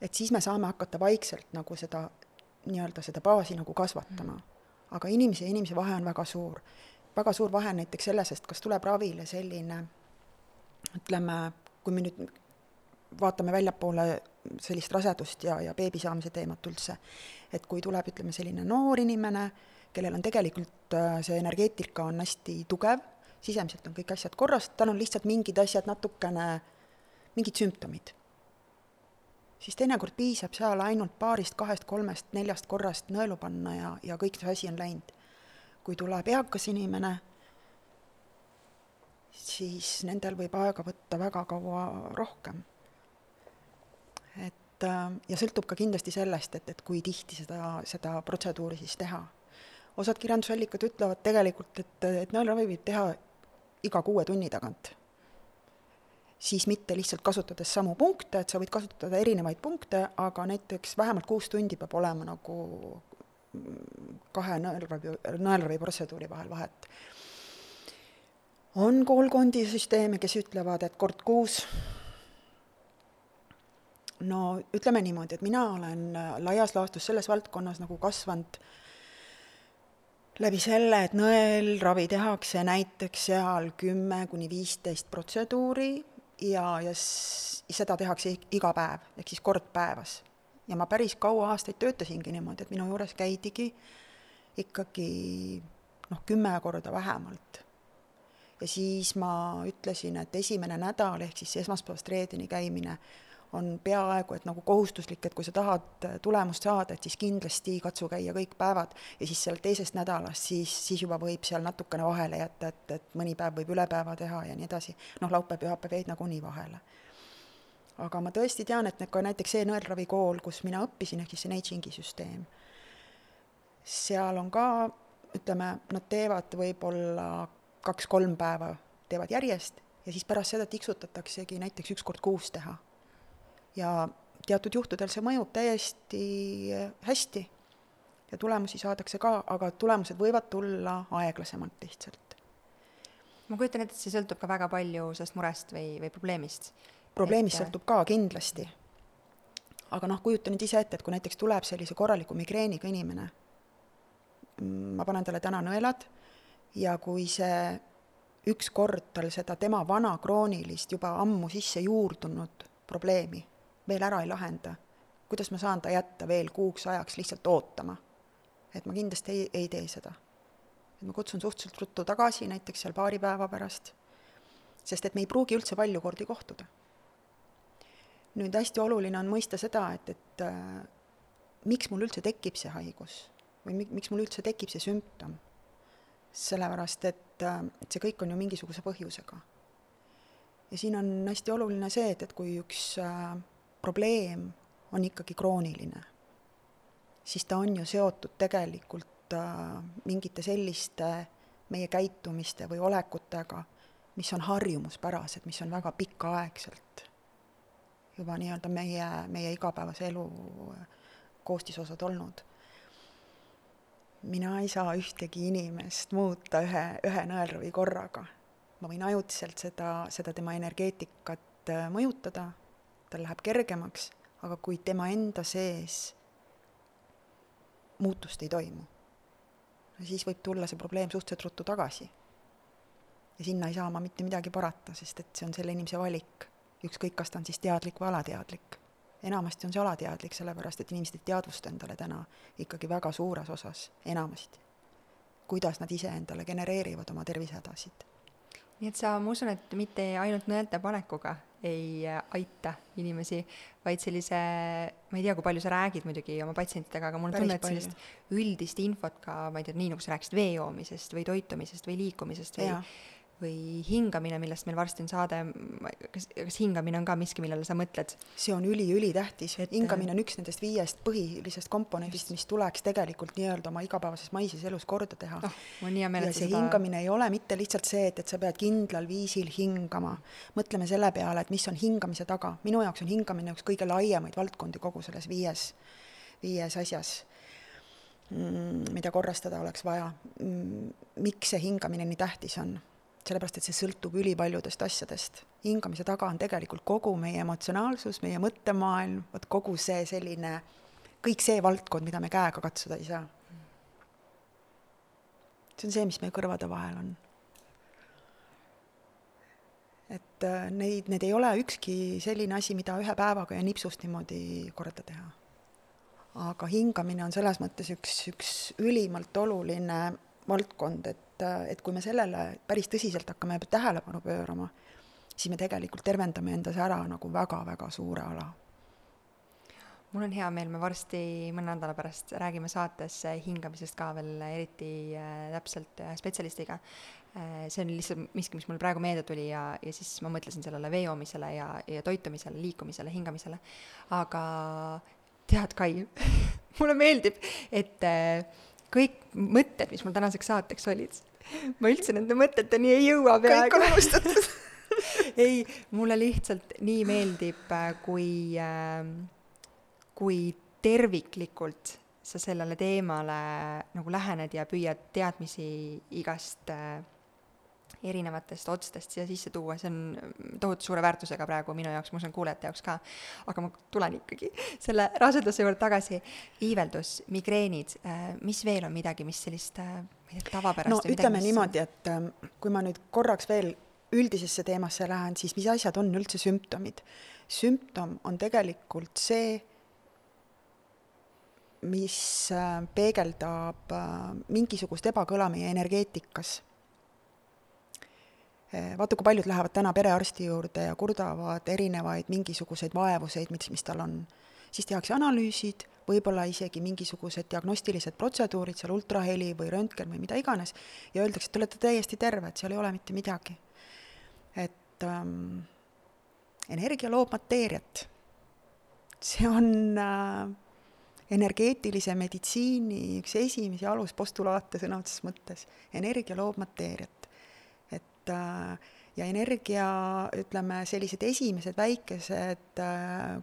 et siis me saame hakata vaikselt nagu seda nii-öelda seda baasi nagu kasvatama. aga inimese ja inimese vahe on väga suur väga suur vahe näiteks selles, et kas tuleb ravile selline ütleme, kui me nüüd vaatame väljapoole sellist rasedust ja, ja beebi saamise teemat üldse, et kui tuleb, ütleme, selline noor inimene, kellel on tegelikult äh, see energeetika on hästi tugev, sisemiselt on kõik asjad korras, tal on lihtsalt mingid asjad natukene, mingid sümptomid. siis teinekord piisab seal ainult paarist, kahest, kolmest, neljast korrast nõelu panna ja, ja kõik see asi on läinud. Kui tuleb eakas inimene, siis nendel võib aega võtta väga kaua rohkem. et äh, ja sõltub ka kindlasti sellest, et, et kui tihti seda, seda protseduuri siis teha. osad kirjandusallikad ütlevad tegelikult, et, et nõelravi võib teha iga kuue tunni tagant. siis mitte lihtsalt kasutades samu punkte, et sa võid kasutada erinevaid punkte, aga näiteks vähemalt kuus tundi peab olema nagu kahe nõelravi, nõelravi protseduuri vahel vahet. on koolkondi süsteeme, kes ütlevad, et kord kuus no ütleme niimoodi, et mina olen laias laastus selles valdkonnas nagu kasvanud läbi selle, et nõelravi tehakse näiteks seal kümme kuni viisteist protseduuri ja, ja seda tehakse iga päev, ehk siis kord päevas. Ja ma päris kaua aastaid töötasingi niimoodi, et minu juures käidigi ikkagi noh, kümme korda vähemalt. ja siis ma ütlesin, et esimene nädal ehk siis esmaspäevast reedeni käimine on peaaegu et nagu kohustuslik, et kui sa tahad tulemust saada, et siis kindlasti katsu käia kõik päevad ja siis seal teisest nädalast, siis, siis juba võib seal natukene vahele jätta, et, et mõni päev võib üle päeva teha ja nii edasi. noh, laupäev, pühapäev jäid nagunii vahele. Aga ma tõesti tean, et ka näiteks see nõelravikool, kus mina õppisin, ehk siis see Neichingi süsteem, seal on ka, ütleme, nad teevad võib-olla kaks-kolm päeva, teevad järjest ja siis pärast seda tiksutataksegi näiteks üks kord kuus teha ja teatud juhtudel see mõjub täiesti hästi ja tulemusi saadakse ka, aga tulemused võivad tulla aeglasemalt lihtsalt. ma kujutan ette, et see sõltub ka väga palju sellest murest või, või probleemist. Probleemist sõltub ka kindlasti. aga noh, kujuta nüüd ise ette, et kui näiteks tuleb sellise korraliku migreeniga inimene, ma panen talle täna nõelad ja kui see ükskord tal seda tema vana kroonilist, juba ammu sisse juurdunud probleemi veel ära ei lahenda, kuidas ma saan ta jätta veel kuuks ajaks lihtsalt ootama? et ma kindlasti ei, ei tee seda. et ma kutsun suhteliselt ruttu tagasi, näiteks seal paari päeva pärast, sest et me ei pruugi üldse palju kordi kohtuda. Nüüd hästi oluline on mõista seda, et, et äh, miks mul üldse tekib see haigus või mi-, miks mul üldse tekib see sümptom. sellepärast, et, äh, see kõik on ju mingisuguse põhjusega. ja siin on hästi oluline see, et, et kui üks äh, probleem on ikkagi krooniline, siis ta on ju seotud tegelikult äh, mingite selliste meie käitumiste või olekutega, mis on harjumuspärased, mis on väga pikaaegselt juba nii-öelda meie, meie igapäevase elu koostisosad olnud. mina ei saa ühtegi inimest muuta ühe, ühe nõelravi korraga. ma võin ajutiselt seda, seda tema energeetikat äh, mõjutada tal läheb kergemaks, aga kui tema enda sees muutust ei toimu, siis võib tulla see probleem suhteliselt ruttu tagasi. ja sinna ei saa ma mitte midagi parata, sest et see on selle inimese valik, ükskõik, kas ta on siis teadlik või alateadlik. enamasti on see alateadlik, sellepärast et inimesed ei teadvusta endale täna ikkagi väga suures osas, enamasti, kuidas nad iseendale genereerivad oma tervisehädasid. Nii et sa, ma usun, et mitte ainult nõelte panekuga ei aita inimesi, vaid sellise, ma ei tea, kui palju sa räägid muidugi oma patsientidega, aga mul on tunne, et sellist üldist infot ka, ma ei tea, nii nagu sa rääkisid vee joomisest või toitumisest või liikumisest või ja või hingamine, millest meil varsti on saade, kas, kas hingamine on ka miski, millele sa mõtled? see on üli-ülitähtis et..., hingamine on üks nendest viiest põhilisest komponendist, mis tuleks tegelikult nii-öelda oma igapäevases maises elus korda teha oh,. mul on hea meel, et see seda... hingamine ei ole mitte lihtsalt see, et, et sa pead kindlal viisil hingama. mõtleme selle peale, et mis on hingamise taga. minu jaoks on hingamine üks kõige laiemaid valdkondi kogu selles viies, viies asjas mm, mida korrastada oleks vaja. Mm, miks see hingamine nii tähtis on? Sellepärast et see sõltub ülipaljudest asjadest. hingamise taga on tegelikult kogu meie emotsionaalsus, meie mõttemaailm, vot kogu see selline, kõik see valdkond, mida me käega katsuda ei saa. see on see, mis meie kõrvade vahel on. et äh, neid, need ei ole ükski selline asi, mida ühe päevaga ja nipsust niimoodi korda teha. aga hingamine on selles mõttes üks, üks ülimalt oluline valdkond, et, et kui me sellele päris tõsiselt hakkame tähelepanu pöörama, siis me tegelikult tervendame endas ära nagu väga-väga suure ala mul on hea meel, me varsti mõne nädala pärast räägime saates hingamisest ka veel eriti äh, täpselt spetsialistiga äh,. see on lihtsalt miski, mis mul praegu meelde tuli ja, ja siis ma mõtlesin sellele vee joomisele ja, ja toitumisele, liikumisele, hingamisele. aga tead, Kai mulle meeldib, et äh, kõik mõtted, mis mul tänaseks saateks olid, ma üldse nende mõteteni ei jõua peaaegu. kõik on unustatud ei, mulle lihtsalt nii meeldib, äh, kui äh, kui terviklikult sa sellele teemale nagu lähened ja püüad teadmisi igast äh, erinevatest otstest siia sisse tuua, see on tohutu suure väärtusega praegu minu jaoks, ma usun kuulajate jaoks ka. aga ma tulen ikkagi selle raseduse juurde tagasi. iiveldus, migreenid äh,, mis veel on midagi, mis sellist äh, ma ei tea, tavapärast no ütleme mis... niimoodi, et äh, kui ma nüüd korraks veel üldisesse teemasse lähen, siis mis asjad on üldse sümptomid? sümptom on tegelikult see, mis äh, peegeldab mingisugust ebakõla meie energeetikas. Äh, vaata, kui paljud lähevad täna perearsti juurde ja kurdavad erinevaid mingisuguseid vaevuseid, mis, mis tal on. siis tehakse analüüsid, võib-olla isegi mingisugused diagnostilised protseduurid, seal ultraheli või röntgen või mida iganes, ja öeldakse, et te olete täiesti terved, seal ei ole mitte midagi. et ähm, energia loob mateeriat. see on äh, energeetilise meditsiini üks esimesi aluspostulaate sõna otseses mõttes. energia loob mateeriat. Äh, ja energia, ütleme, sellised esimesed väikesed äh,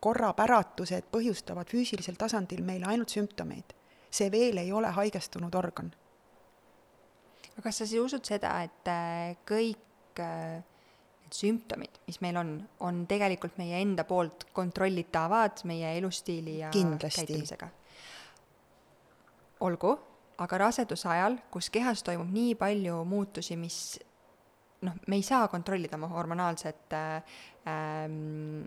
korrapäratused põhjustavad füüsilisel tasandil meile ainult sümptomeid. see veel ei ole haigestunud organ. aga kas sa siis usud seda, et äh, kõik need sümptomid, mis meil on, on tegelikult meie enda poolt kontrollitavad meie elustiili ja Kindlasti. käitumisega. olgu, aga raseduse ajal, kus kehas toimub nii palju muutusi, mis noh, me ei saa kontrollida oma hormonaalset äh, ähm,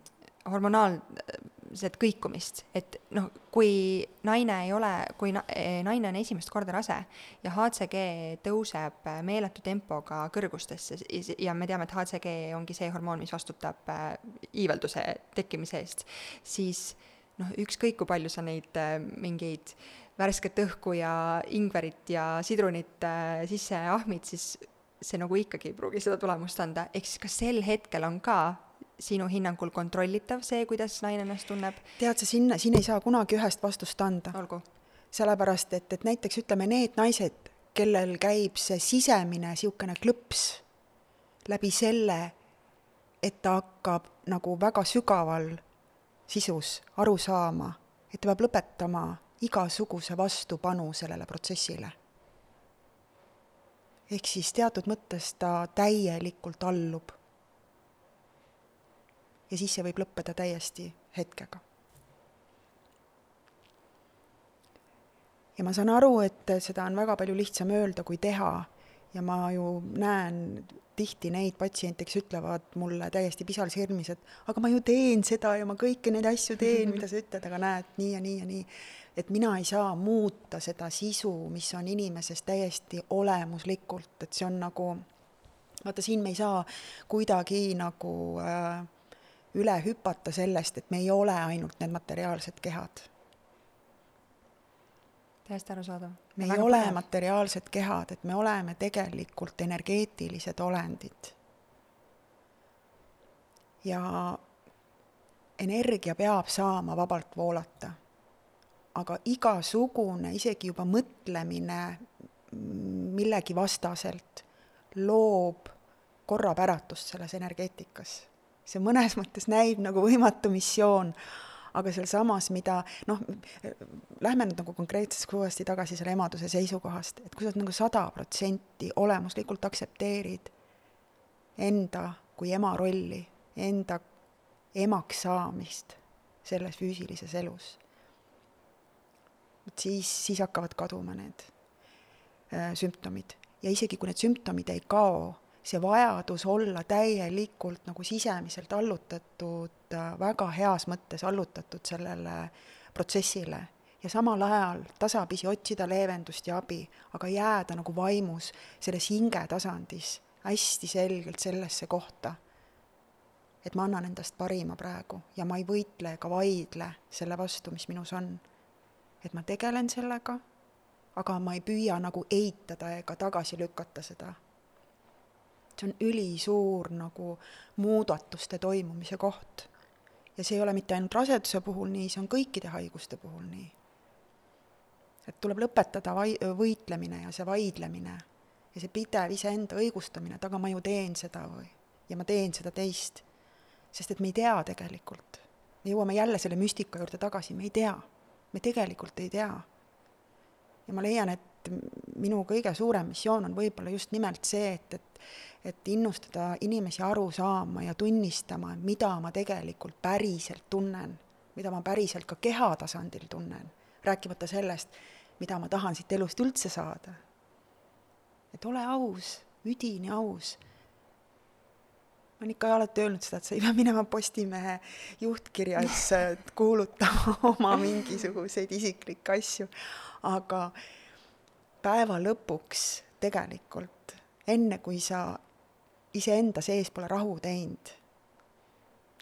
hormonaalset kõikumist, et noh, kui naine ei ole, kui na, eh, naine on esimest korda rase ja HCG tõuseb meeletu tempoga kõrgustesse ja me teame, et HCG ongi see hormoon, mis vastutab äh, iivelduse tekkimise eest, siis noh, ükskõik kui palju sa neid äh, mingeid värsket õhku ja ingverit ja sidrunit äh, sisse ahmid, siis see nagu ikkagi ei pruugi seda tulemust anda, ehk siis ka sel hetkel on ka sinu hinnangul kontrollitav, see, kuidas naine ennast tunneb? tead sa, sinna, siin ei saa kunagi ühest vastust anda. sellepärast, et, et näiteks ütleme, need naised, kellel käib see sisemine niisugune klõps läbi selle, et ta hakkab nagu väga sügaval sisus aru saama, et ta peab lõpetama igasuguse vastupanu sellele protsessile. Ehk siis teatud mõttes ta täielikult allub ja siis see võib lõppeda täiesti hetkega. ja ma saan aru, et seda on väga palju lihtsam öelda kui teha ja ma ju näen tihti neid patsiente, kes ütlevad mulle täiesti pisarsilmis, et aga ma ju teen seda ja ma kõiki neid asju teen, mida sa ütled, aga näed, nii ja nii ja nii. Et mina ei saa muuta seda sisu, mis on inimeses täiesti olemuslikult, et see on nagu, vaata siin me ei saa kuidagi nagu äh, üle hüpata sellest, et me ei ole ainult need materiaalsed kehad. täiesti arusaadav. me ei ole põnev. materiaalsed kehad, et me oleme tegelikult energeetilised olendid. ja energia peab saama vabalt voolata. Aga igasugune, isegi juba mõtlemine millegi vastaselt loob korrapäratust selles energeetikas. See mõnes mõttes näib nagu võimatu missioon, aga sealsamas, mida noh, lähme nüüd nagu konkreetselt uuesti tagasi selle emaduse seisukohast, et kui sa nagu sada protsenti olemuslikult aktsepteerid enda kui ema rolli, enda emaks saamist selles füüsilises elus, siis, siis hakkavad kaduma need äh, sümptomid ja isegi kui need sümptomid ei kao, see vajadus olla täielikult nagu sisemiselt allutatud, äh, väga heas mõttes allutatud sellele protsessile ja samal ajal tasapisi otsida leevendust ja abi, aga jääda nagu vaimus selles hingetasandis hästi selgelt sellesse kohta, et ma annan endast parima praegu ja ma ei võitle ega vaidle selle vastu, mis minus on. Et ma tegelen sellega, aga ma ei püüa nagu eitada ega tagasi lükata seda. see on ülisuur nagu muudatuste toimumise koht. ja see ei ole mitte ainult raseduse puhul nii, see on kõikide haiguste puhul nii et tuleb lõpetada vai-, võitlemine ja see vaidlemine ja see pidev iseenda õigustamine, et aga ma ju teen seda või, ja ma teen seda teist. sest et me ei tea tegelikult. me jõuame jälle selle müstika juurde tagasi, me ei tea. Me tegelikult ei tea. ja ma leian, et minu kõige suurem missioon on võib-olla just nimelt see, et, et et innustada inimesi aru saama ja tunnistama, mida ma tegelikult päriselt tunnen, mida ma päriselt ka keha tasandil tunnen, rääkimata sellest, mida ma tahan siit elust üldse saada. et ole aus, üdini aus. Ma olen ikka alati öelnud seda, et sa ei pea minema Postimehe juhtkirjas kuulutama oma mingisuguseid isiklikke asju, aga päeva lõpuks tegelikult, enne kui sa iseenda sees pole rahu teinud,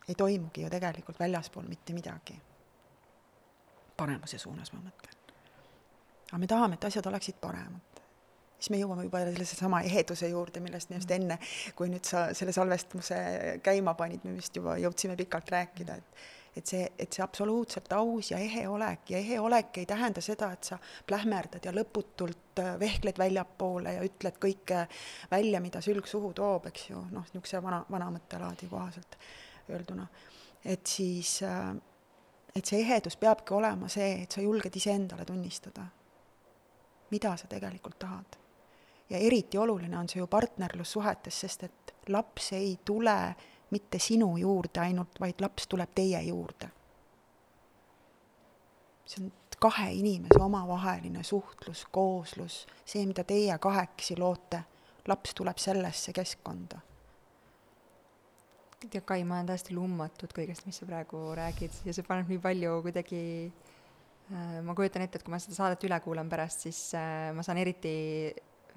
ei toimugi ju tegelikult väljaspool mitte midagi. paremuse suunas, ma mõtlen aga me tahame, et asjad oleksid paremad. Siis me jõuame juba sellise sama eheduse juurde, millest me just enne, kui nüüd sa selle salvestuse käima panid, me vist juba jõudsime pikalt rääkida, et et see, et see absoluutselt aus ja ehe olek ja ehe olek ei tähenda seda, et sa plähmerdad ja lõputult äh, vehkled väljapoole ja ütled kõike välja, mida sülg suhu toob, eks ju, noh, niisuguse vana, vana mõttelaadi kohaselt öelduna. et siis, äh, et see ehedus peabki olema see, et sa julged iseendale tunnistada mida sa tegelikult tahad. Ja eriti oluline on see ju partnerlussuhetes, sest et laps ei tule mitte sinu juurde ainult, vaid laps tuleb teie juurde. see on kahe inimese omavaheline suhtlus, kooslus, see, mida teie kahekesi loote, laps tuleb sellesse keskkonda tead, Kai, ma olen täiesti lummatud kõigest, mis sa praegu räägid ja see paneb nii palju kuidagi Äh, ma kujutan ette, et kui ma seda saadet üle kuulan pärast, siis äh, ma saan eriti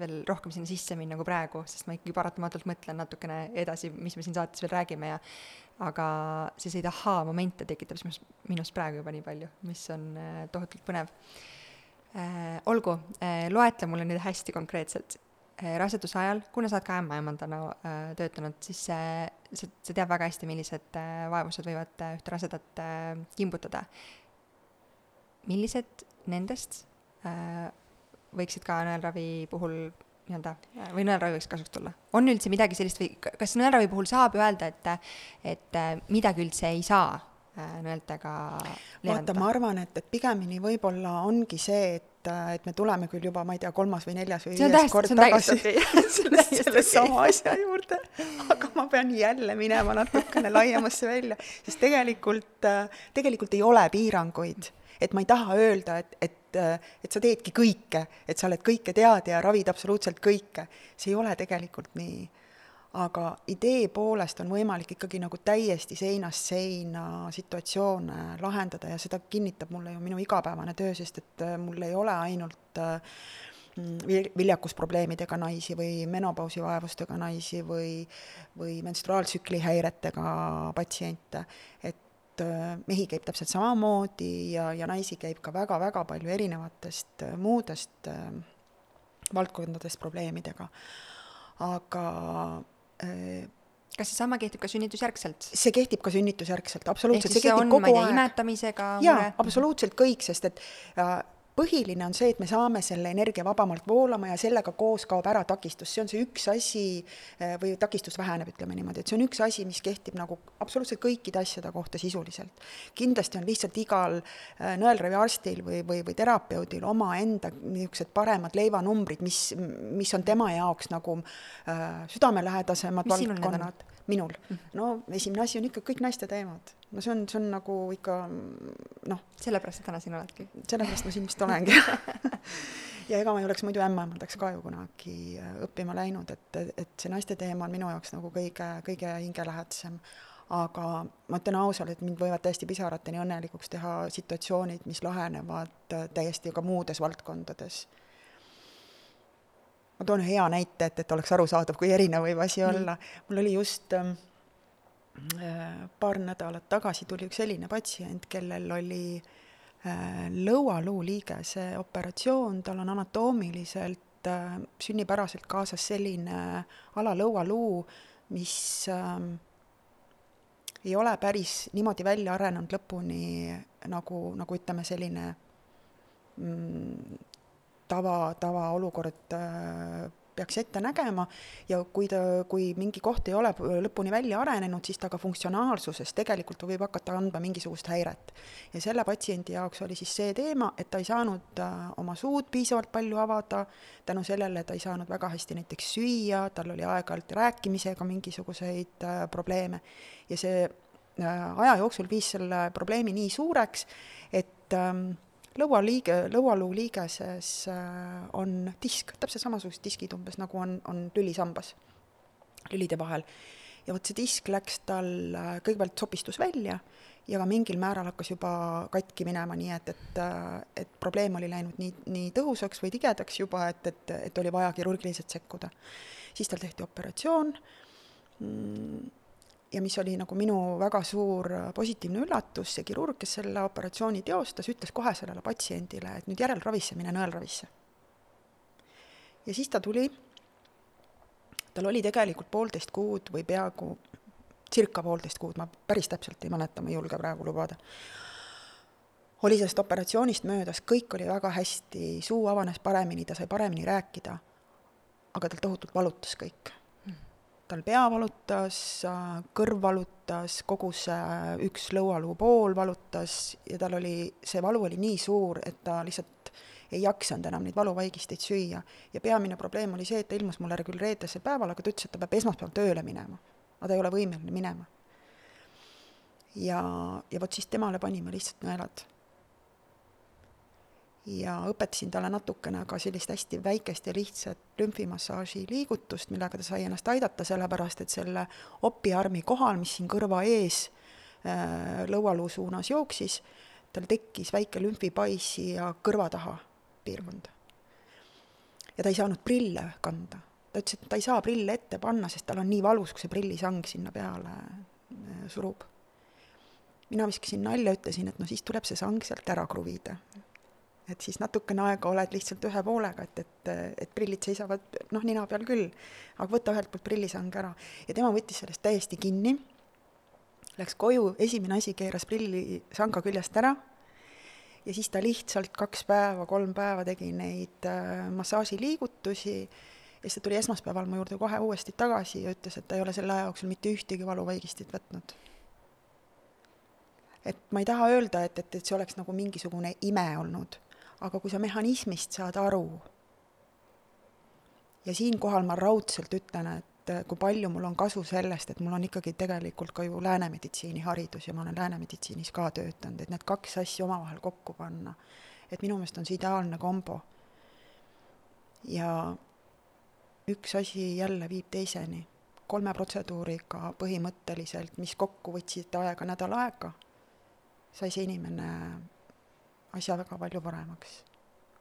veel rohkem sinna sisse minna kui praegu, sest ma ikkagi paratamatult mõtlen natukene edasi, mis me siin saates veel räägime ja aga selliseid ahaa-momente tekitab sinus, minus praegu juba nii palju, mis on äh, tohutult põnev äh,. olgu äh,, loetle mulle nüüd hästi konkreetselt raseduse ajal, kuna sa oled ka ämmaemandana äh, töötanud, siis äh, sa, sa tead väga hästi, millised äh, vaevused võivad äh, ühte rasedat äh, kimbutada millised nendest äh, võiksid ka nõelravi puhul nii-öelda äh, või nõelravi võiks kasuks tulla? on üldse midagi sellist või kas nõelravi puhul saab öelda, et, et äh, midagi üldse ei saa äh, nõeltega vaata, ma arvan, et, et pigemini võib-olla ongi see, et, et me tuleme küll juba, ma ei tea, kolmas või neljas või viies kord tagasi selle, selle sama asja juurde, aga ma pean jälle minema natukene laiemasse välja, sest tegelikult, tegelikult ei ole piiranguid et ma ei taha öelda, et, et, et sa teedki kõike, et sa oled kõike tead ja ravid absoluutselt kõike. see ei ole tegelikult nii. aga idee poolest on võimalik ikkagi nagu täiesti seinast seina situatsioone lahendada ja seda kinnitab mulle ju minu igapäevane töö, sest et äh, mul ei ole ainult äh, viljakusprobleemidega naisi või menopausi vaevustega naisi või, või menstruaaltsükli häiretega patsiente, et et äh, mehi käib täpselt samamoodi ja, ja naisi käib ka väga-väga palju erinevatest äh, muudest äh, valdkondadest probleemidega. aga kas seesama kehtib ka sünnitusjärgselt? see kehtib ka sünnitusjärgselt, absoluutselt. ehk siis see, see on, ma ei tea, imetamisega jaa, absoluutselt kõik, sest et äh, põhiline on see, et me saame selle energia vabamalt voolama ja sellega koos kaob ära takistus, see on see üks asi eh, või takistus väheneb, ütleme niimoodi, et see on üks asi, mis kehtib nagu absoluutselt kõikide asjade kohta sisuliselt. kindlasti on lihtsalt igal eh, nõelraviarstil või, või, või terapeudil omaenda niisugused paremad leivanumbrid, mis, mis on tema jaoks nagu äh, südamelähedasemad valdkonnad minul. Mhm. no esimene asi on ikka kõik naiste teemad. no see on, see on nagu ikka noh. sellepärast sa täna siin oledki? sellepärast ma siin vist olengi ja ega ma ei oleks muidu ämmaemandaks ka ju kunagi äh, õppima läinud, et, et see naiste teema on minu jaoks nagu kõige, kõige hingelähedasem. aga ma ütlen ausalt, et mind võivad täiesti pisarateni õnnelikuks teha situatsioonid, mis lahenevad äh, täiesti ka muudes valdkondades. Ma toon hea näite, et, et oleks arusaadav, kui erinev võib asi olla. mul oli just ähm, äh, paar nädalat tagasi tuli üks selline patsient, kellel oli äh, Äh, lõualuu liigese operatsioon, tal on anatoomiliselt äh, sünnipäraselt kaasas selline alalõualuu, mis ähm, ei ole päris niimoodi välja arenenud lõpuni nagu, nagu ütleme, selline mm, tava, tavaolukord äh, peaks ette nägema. Ja kui ta, kui mingi koht ei ole lõpuni välja arenenud, siis ta ka funktsionaalsuses tegelikult võib hakata andma mingisugust häiret. ja selle patsiendi jaoks oli siis see teema, et ta ei saanud äh, oma suud piisavalt palju avada, tänu sellele ta ei saanud väga hästi näiteks süüa, tal oli aeg-ajalt rääkimisega mingisuguseid äh, probleeme. Ja see äh, aja jooksul viis selle probleemi nii suureks, et ähm, lõualiige, lõualuu liigeses äh, on disk, täpselt samasugused diskid umbes, nagu on, on lülisambas, lülide vahel. ja vot see disk läks tal, äh, kõigepealt sopistus välja ja ka mingil määral hakkas juba katki minema, nii et, et, äh, et probleem oli läinud nii, nii tõhusaks või tigedaks juba, et, et, et oli vaja kirurgiliselt sekkuda. siis tal tehti operatsioon mm, ja mis oli nagu minu väga suur positiivne üllatus, see kirurg, kes selle operatsiooni teostas, ütles kohe sellele patsiendile, et nüüd järelravisse mine nõelravisse. ja siis ta tuli, tal oli tegelikult poolteist kuud või peaaegu circa poolteist kuud, ma päris täpselt ei mäleta, ma ei julge praegu lubada, oli sellest operatsioonist möödas, kõik oli väga hästi, suu avanes paremini, ta sai paremini rääkida, aga tal tohutult valutas kõik tal pea valutas, kõrv valutas, kogu see üks lõualuu pool valutas ja tal oli, see valu oli nii suur, et ta lihtsalt ei jaksanud enam neid valuvaigisteid süüa. ja peamine probleem oli see, et ta ilmus mulle küll reedesel päeval, aga ta ütles, et ta peab esmaspäeval tööle minema. aga ta ei ole võimeline minema. ja, ja vot siis temale panime lihtsalt nõelad ja õpetasin talle natukene ka sellist hästi väikest ja lihtsat lümfimassaaži liigutust, millega ta sai ennast aidata, sellepärast et selle opiarmi kohal, mis siin kõrva ees äh, lõualuu suunas jooksis, tal tekkis väike lümfipais ja kõrva taha piirkond. ja ta ei saanud prille kanda. ta ütles, et ta ei saa prille ette panna, sest tal on nii valus, kui see prillisang sinna peale äh, surub. mina viskasin nalja, ütlesin, et no siis tuleb see sang sealt ära kruvida et siis natukene aega oled lihtsalt ühe poolega, et, et, et prillid seisavad noh, nina peal küll, aga võta ühelt poolt prillisang ära. ja tema võttis sellest täiesti kinni, läks koju, esimene asi, keeras prillisanga küljest ära. Ja siis ta lihtsalt kaks päeva, kolm päeva tegi neid äh, massaažiliigutusi. Ja siis ta tuli esmaspäeval mu juurde kohe uuesti tagasi ja ütles, et ta ei ole selle aja jooksul mitte ühtegi valuvaigistit võtnud. et ma ei taha öelda, et, et, et see oleks nagu mingisugune ime olnud aga kui sa mehhanismist saad aru, ja siinkohal ma raudselt ütlen, et kui palju mul on kasu sellest, et mul on ikkagi tegelikult ka ju läänemeditsiini haridus ja ma olen läänemeditsiinis ka töötanud, et need kaks asja omavahel kokku panna, et minu meelest on see ideaalne kombo. ja üks asi jälle viib teiseni, kolme protseduuriga põhimõtteliselt, mis kokku võtsid aega nädal aega, sai see inimene asja väga palju paremaks.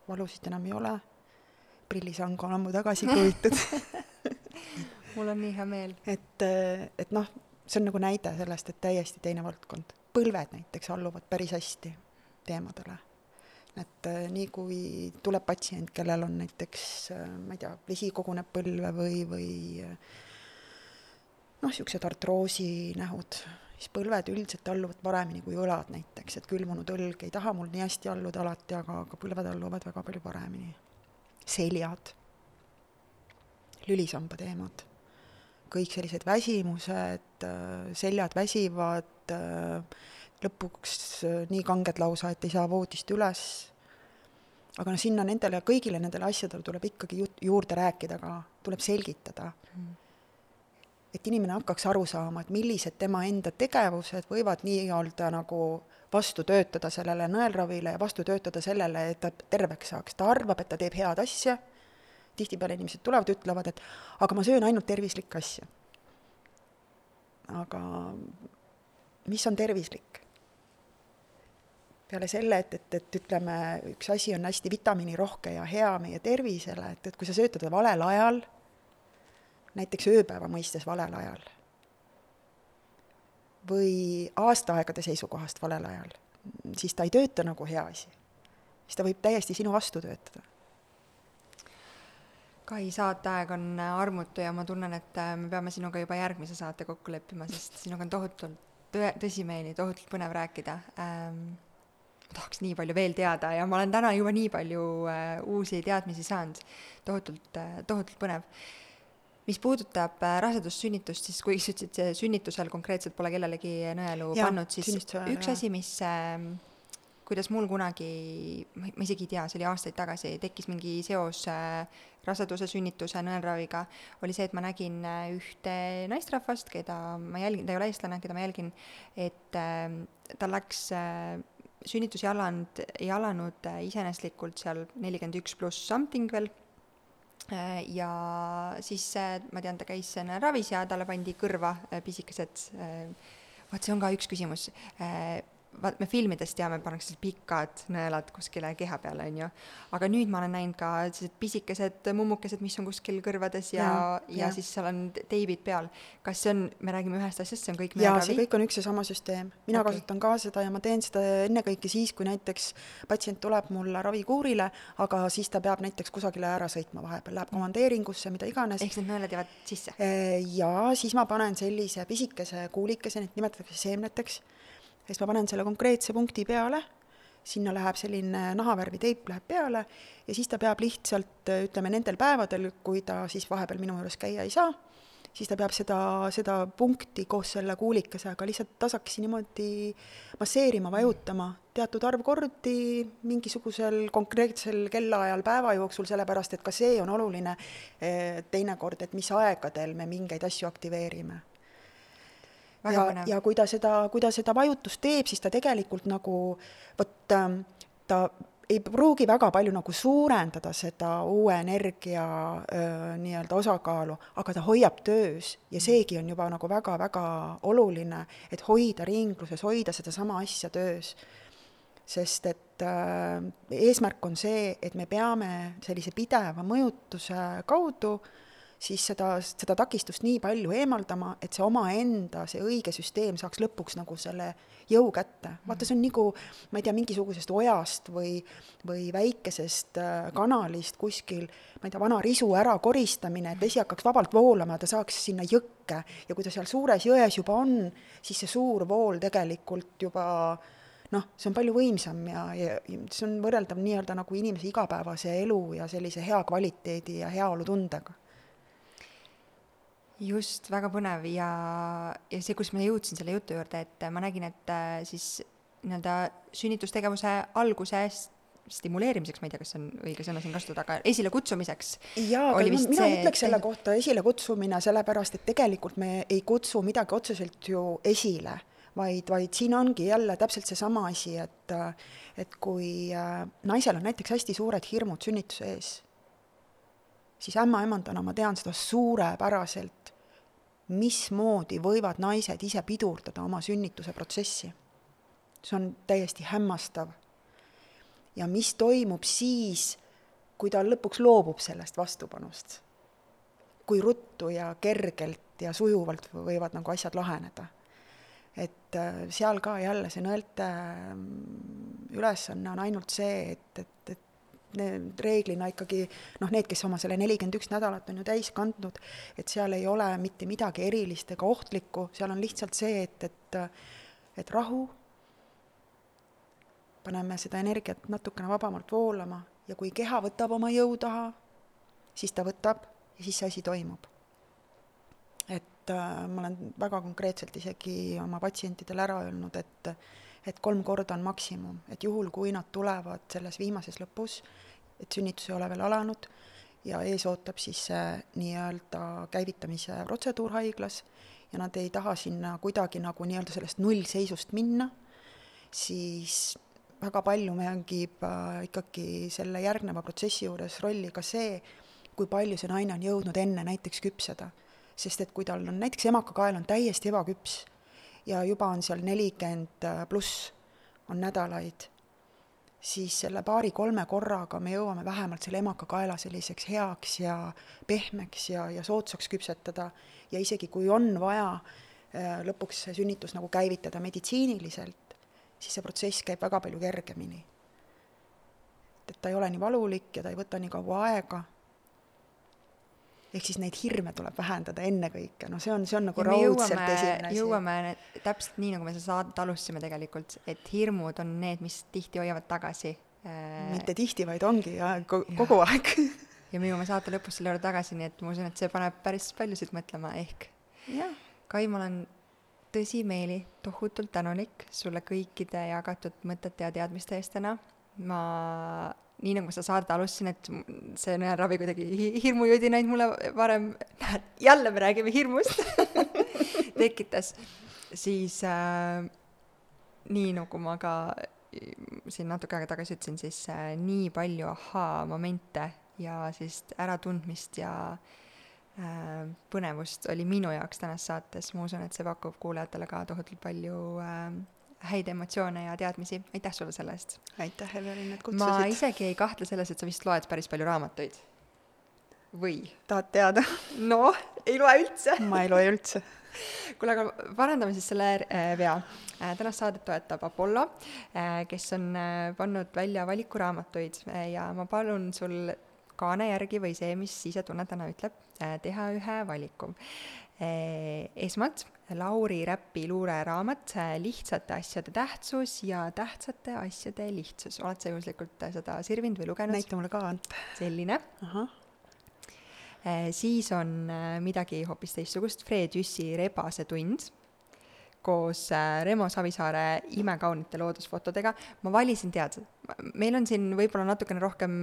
valusid enam ei ole, prillisang on ammu tagasi kruvitud mul on nii hea meel. et, et noh, see on nagu näide sellest, et täiesti teine valdkond. põlved näiteks alluvad päris hästi teemadele. et äh, nii kui tuleb patsient, kellel on näiteks, äh, ma ei tea, vesi koguneb põlve või, või äh, noh, niisugused artroosinähud, siis põlved üldiselt alluvad paremini kui õlad näiteks, et külmunud õlg ei taha mul nii hästi alluda alati, aga, aga põlved alluvad väga palju paremini. seljad, lülisamba teemad, kõik sellised väsimused, seljad väsivad, lõpuks nii kanged lausa, et ei saa voodist üles, aga noh, sinna nendele, kõigile nendele asjadele tuleb ikkagi jut-, juurde rääkida ka, tuleb selgitada. Mm et inimene hakkaks aru saama, et millised tema enda tegevused võivad nii-öelda nagu vastu töötada sellele nõelravile ja vastu töötada sellele, et ta terveks saaks. ta arvab, et ta teeb head asja, tihtipeale inimesed tulevad, ütlevad, et aga ma söön ainult tervislikke asju. aga mis on tervislik? peale selle, et, et, et ütleme, üks asi on hästi vitamiinirohke ja hea meie tervisele, et, et kui sa sööd teda valel ajal, näiteks ööpäeva mõistes valel ajal, või aastaaegade seisukohast valel ajal, siis ta ei tööta nagu hea asi. siis ta võib täiesti sinu vastu töötada. Kai, saateaeg on armutu ja ma tunnen, et me peame sinuga juba järgmise saate kokku leppima, sest sinuga on tohutult tõe, tõsimeeli, tohutult põnev rääkida ähm, ma tahaks nii palju veel teada ja ma olen täna juba nii palju äh, uusi teadmisi saanud. tohutult äh,, tohutult põnev. Mis puudutab äh, rasedust-sünnitust, siis kuigi sa ütlesid, see sünnitusel konkreetselt pole kellelegi nõelu ja, pannud, siis üks jah. asi, mis äh, kuidas mul kunagi, ma isegi ei tea, see oli aastaid tagasi, tekkis mingi seos äh, raseduse, sünnituse, nõelraviga, oli see, et ma nägin äh, ühte naisterahvast, keda ma jälgin, ta ei ole eestlane, keda ma jälgin, et äh, tal läks sünnitusjaland ei alanud äh, iseeneslikult seal nelikümmend üks pluss something veel ja siis äh, ma tean, ta käis ravis ja talle pandi kõrva pisikesed, vot see on ka üks küsimus vaat me filmides teame, pannakse pikad nõelad kuskile keha peale, on ju. aga nüüd ma olen näinud ka sellised pisikesed mummukesed, mis on kuskil kõrvades ja, ja, ja, ja siis seal on teibid peal. kas see on, me räägime ühest asjast, see on kõik jaa, see kõik on üks ja sama süsteem. mina okay. kasutan ka seda ja ma teen seda ennekõike siis, kui näiteks patsient tuleb mulle ravikuurile, aga siis ta peab näiteks kusagile ära sõitma vahepeal, läheb komandeeringusse, mida iganes. ehk need nõelad jäävad sisse? jaa, siis ma panen sellise pisikese kuulikese, neid nimetatakse seemneteks siis ma panen selle konkreetse punkti peale, sinna läheb selline nahavärvi teip läheb peale ja siis ta peab lihtsalt, ütleme nendel päevadel, kui ta siis vahepeal minu juures käia ei saa, siis ta peab seda, seda punkti koos selle kuulikesega lihtsalt tasakesi niimoodi masseerima, vajutama teatud arv kordi mingisugusel konkreetsel kellaajal päeva jooksul, sellepärast et ka see on oluline eh, teinekord, et mis aegadel me mingeid asju aktiveerime ja, ja kui ta seda, kui ta seda vajutust teeb, siis ta tegelikult nagu vot ähm, ta ei pruugi väga palju nagu suurendada seda uue energia öö, nii-öelda osakaalu, aga ta hoiab töös ja seegi on juba nagu väga-väga oluline, et hoida ringluses, hoida sedasama asja töös. sest et äh, eesmärk on see, et me peame sellise pideva mõjutuse kaudu äh, siis seda, seda takistust nii palju eemaldama, et see omaenda, see õige süsteem saaks lõpuks nagu selle jõu kätte. vaata, see on nagu, ma ei tea, mingisugusest ojast või, või väikesest äh, kanalist kuskil, ma ei tea, vana risu ära koristamine, et vesi hakkaks vabalt voolama, ta saaks sinna jõkke ja kui ta seal suures jões juba on, siis see suur vool tegelikult juba noh, see on palju võimsam ja, ja see on võrreldav nii-öelda nagu inimese igapäevase elu ja sellise hea kvaliteedi ja heaolutundega just, väga põnev ja, ja see, kus ma jõudsin selle jutu juurde, et ma nägin, et äh, siis nii-öelda sünnitustegevuse alguses stimuleerimiseks, ma ei tea, kas see on õige sõna siin kasutada, aga esilekutsumiseks. jaa, aga mina see, ei ütleks selle kohta esilekutsumine, sellepärast et tegelikult me ei kutsu midagi otseselt ju esile, vaid, vaid siin ongi jälle täpselt seesama asi, et et kui äh, naisel on näiteks hästi suured hirmud sünnituse ees, siis ämmaemandana ma tean seda suurepäraselt, mismoodi võivad naised ise pidurdada oma sünnituse protsessi. see on täiesti hämmastav. ja mis toimub siis, kui ta lõpuks loobub sellest vastupanust? kui ruttu ja kergelt ja sujuvalt võivad nagu asjad laheneda. et äh, seal ka jälle see nõelte mm, ülesanne on ainult see, et, et, et reeglina ikkagi noh, need, kes oma selle nelikümmend üks nädalat on ju täis kandnud, et seal ei ole mitte midagi erilist ega ohtlikku, seal on lihtsalt see, et, et et rahu, paneme seda energiat natukene vabamalt voolama ja kui keha võtab oma jõu taha, siis ta võtab ja siis see asi toimub. et äh, ma olen väga konkreetselt isegi oma patsientidele ära öelnud, et et kolm korda on maksimum, et juhul, kui nad tulevad selles viimases lõpus, et sünnitus ei ole veel alanud ja ees ootab siis see nii-öelda käivitamise protseduur haiglas ja nad ei taha sinna kuidagi nagu nii-öelda sellest nullseisust minna siis väga palju mängib äh, ikkagi selle järgneva protsessi juures rolli ka see, kui palju see naine on jõudnud enne näiteks küpseda. sest et kui tal on näiteks emakakael on täiesti ebaküps ja juba on seal nelikümmend äh, pluss, on nädalaid, siis selle paari-kolme korraga me jõuame vähemalt selle emakakaela selliseks heaks ja pehmeks ja, ja soodsaks küpsetada ja isegi kui on vaja äh, lõpuks see sünnitus nagu käivitada meditsiiniliselt, siis see protsess käib väga palju kergemini. et ta ei ole nii valulik ja ta ei võta nii kaua aega. Ehk siis neid hirme tuleb vähendada ennekõike, no see on, see on nagu raudselt esimene asi. jõuame täpselt nii, nagu me seda saadet alustasime tegelikult, et hirmud on need, mis tihti hoiavad tagasi äh.... mitte tihti, vaid ongi ja kogu ja. aeg ja me jõuame saate lõpus selle juurde tagasi, nii et ma usun, et see paneb päris paljusid mõtlema, ehk Kai, ma olen tõsimeeli tohutult tänulik sulle kõikide jagatud mõtete ja teadmiste eest täna. ma, nii nagu sa saadet alustasin, et see nõelravi kuidagi hirmujudinaid mulle varem, näed, jälle me räägime hirmust tekitas, siis äh, nii nagu ma ka siin natuke aega tagasi ütlesin, siis äh, nii palju ahaa-momente ja sellist äratundmist ja Äh, põnevust oli minu jaoks tänases saates, ma usun, et see pakub kuulajatele ka tohutult palju äh, häid emotsioone ja teadmisi, aitäh sulle selle eest! aitäh, Evelin, et kutsusid! ma isegi ei kahtle selles, et sa vist loed päris palju raamatuid. või? tahad teada? noh, ei loe üldse ma ei loe üldse kuule, aga parandame siis selle äh, vea äh,. tänast saadet toetab Apollo äh,, kes on äh, pannud välja valikuraamatuid äh, ja ma palun sul kaane järgi või see, mis sisetunne täna ütleb, äh, teha ühe valiku. Esmalt Lauri Räpi luureraamat äh, Lihtsate asjade tähtsus ja tähtsate asjade lihtsus. oled sa juhuslikult seda sirvinud või lugenud? näita mulle ka, selline. siis on midagi hoopis teistsugust, Fred Jüssi Rebase tund koos Remo Savisaare imekaunite loodusfotodega. ma valisin, tead, meil on siin võib-olla natukene rohkem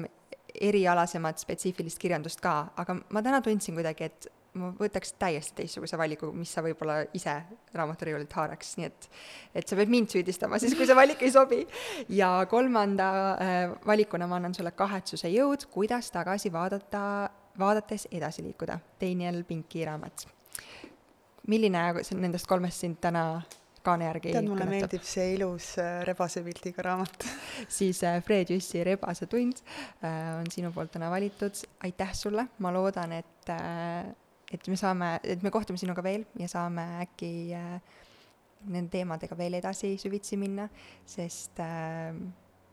erialasemat spetsiifilist kirjandust ka, aga ma täna tundsin kuidagi, et ma võtaks täiesti teistsuguse valiku, mis sa võib-olla ise raamaturiiulilt haaraks, nii et et sa pead mind süüdistama siis, kui see valik ei sobi. ja kolmanda äh, valikuna ma annan sulle kahetsuse jõud, kuidas tagasi vaadata, vaadates edasi liikuda. Daniel Pinki raamat. milline nendest kolmest sind täna kaane järgi tead, mulle kõnetab. meeldib see ilus äh, rebasepildiga raamat siis äh, Fred Jüssi Rebase tund on sinu poolt täna valitud, aitäh sulle, ma loodan, et et me saame, et me kohtume sinuga veel ja saame äkki äh, nende teemadega veel edasi süvitsi minna, sest äh,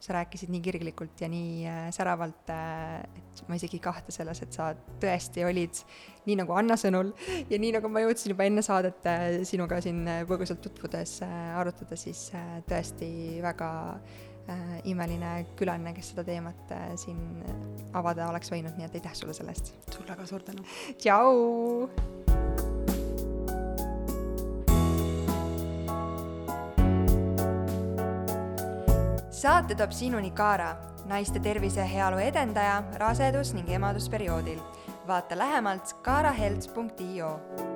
sa rääkisid nii kirglikult ja nii äh, säravalt, äh, et ma isegi ei kahtle selles, et sa tõesti olid, nii nagu Anna sõnul ja nii nagu ma jõudsin juba enne saadet äh, sinuga siin põgusalt tutvudes arutada, siis tõesti väga äh, imeline külaline, kes seda teemat äh, siin avada oleks võinud, nii et aitäh sulle selle eest! sulle ka suur tänu! tšau! saate toob sinuni Kaara, naiste tervise ja heaolu edendaja rasedus- ning emadusperioodil. vaata lähemalt kaarahelts.io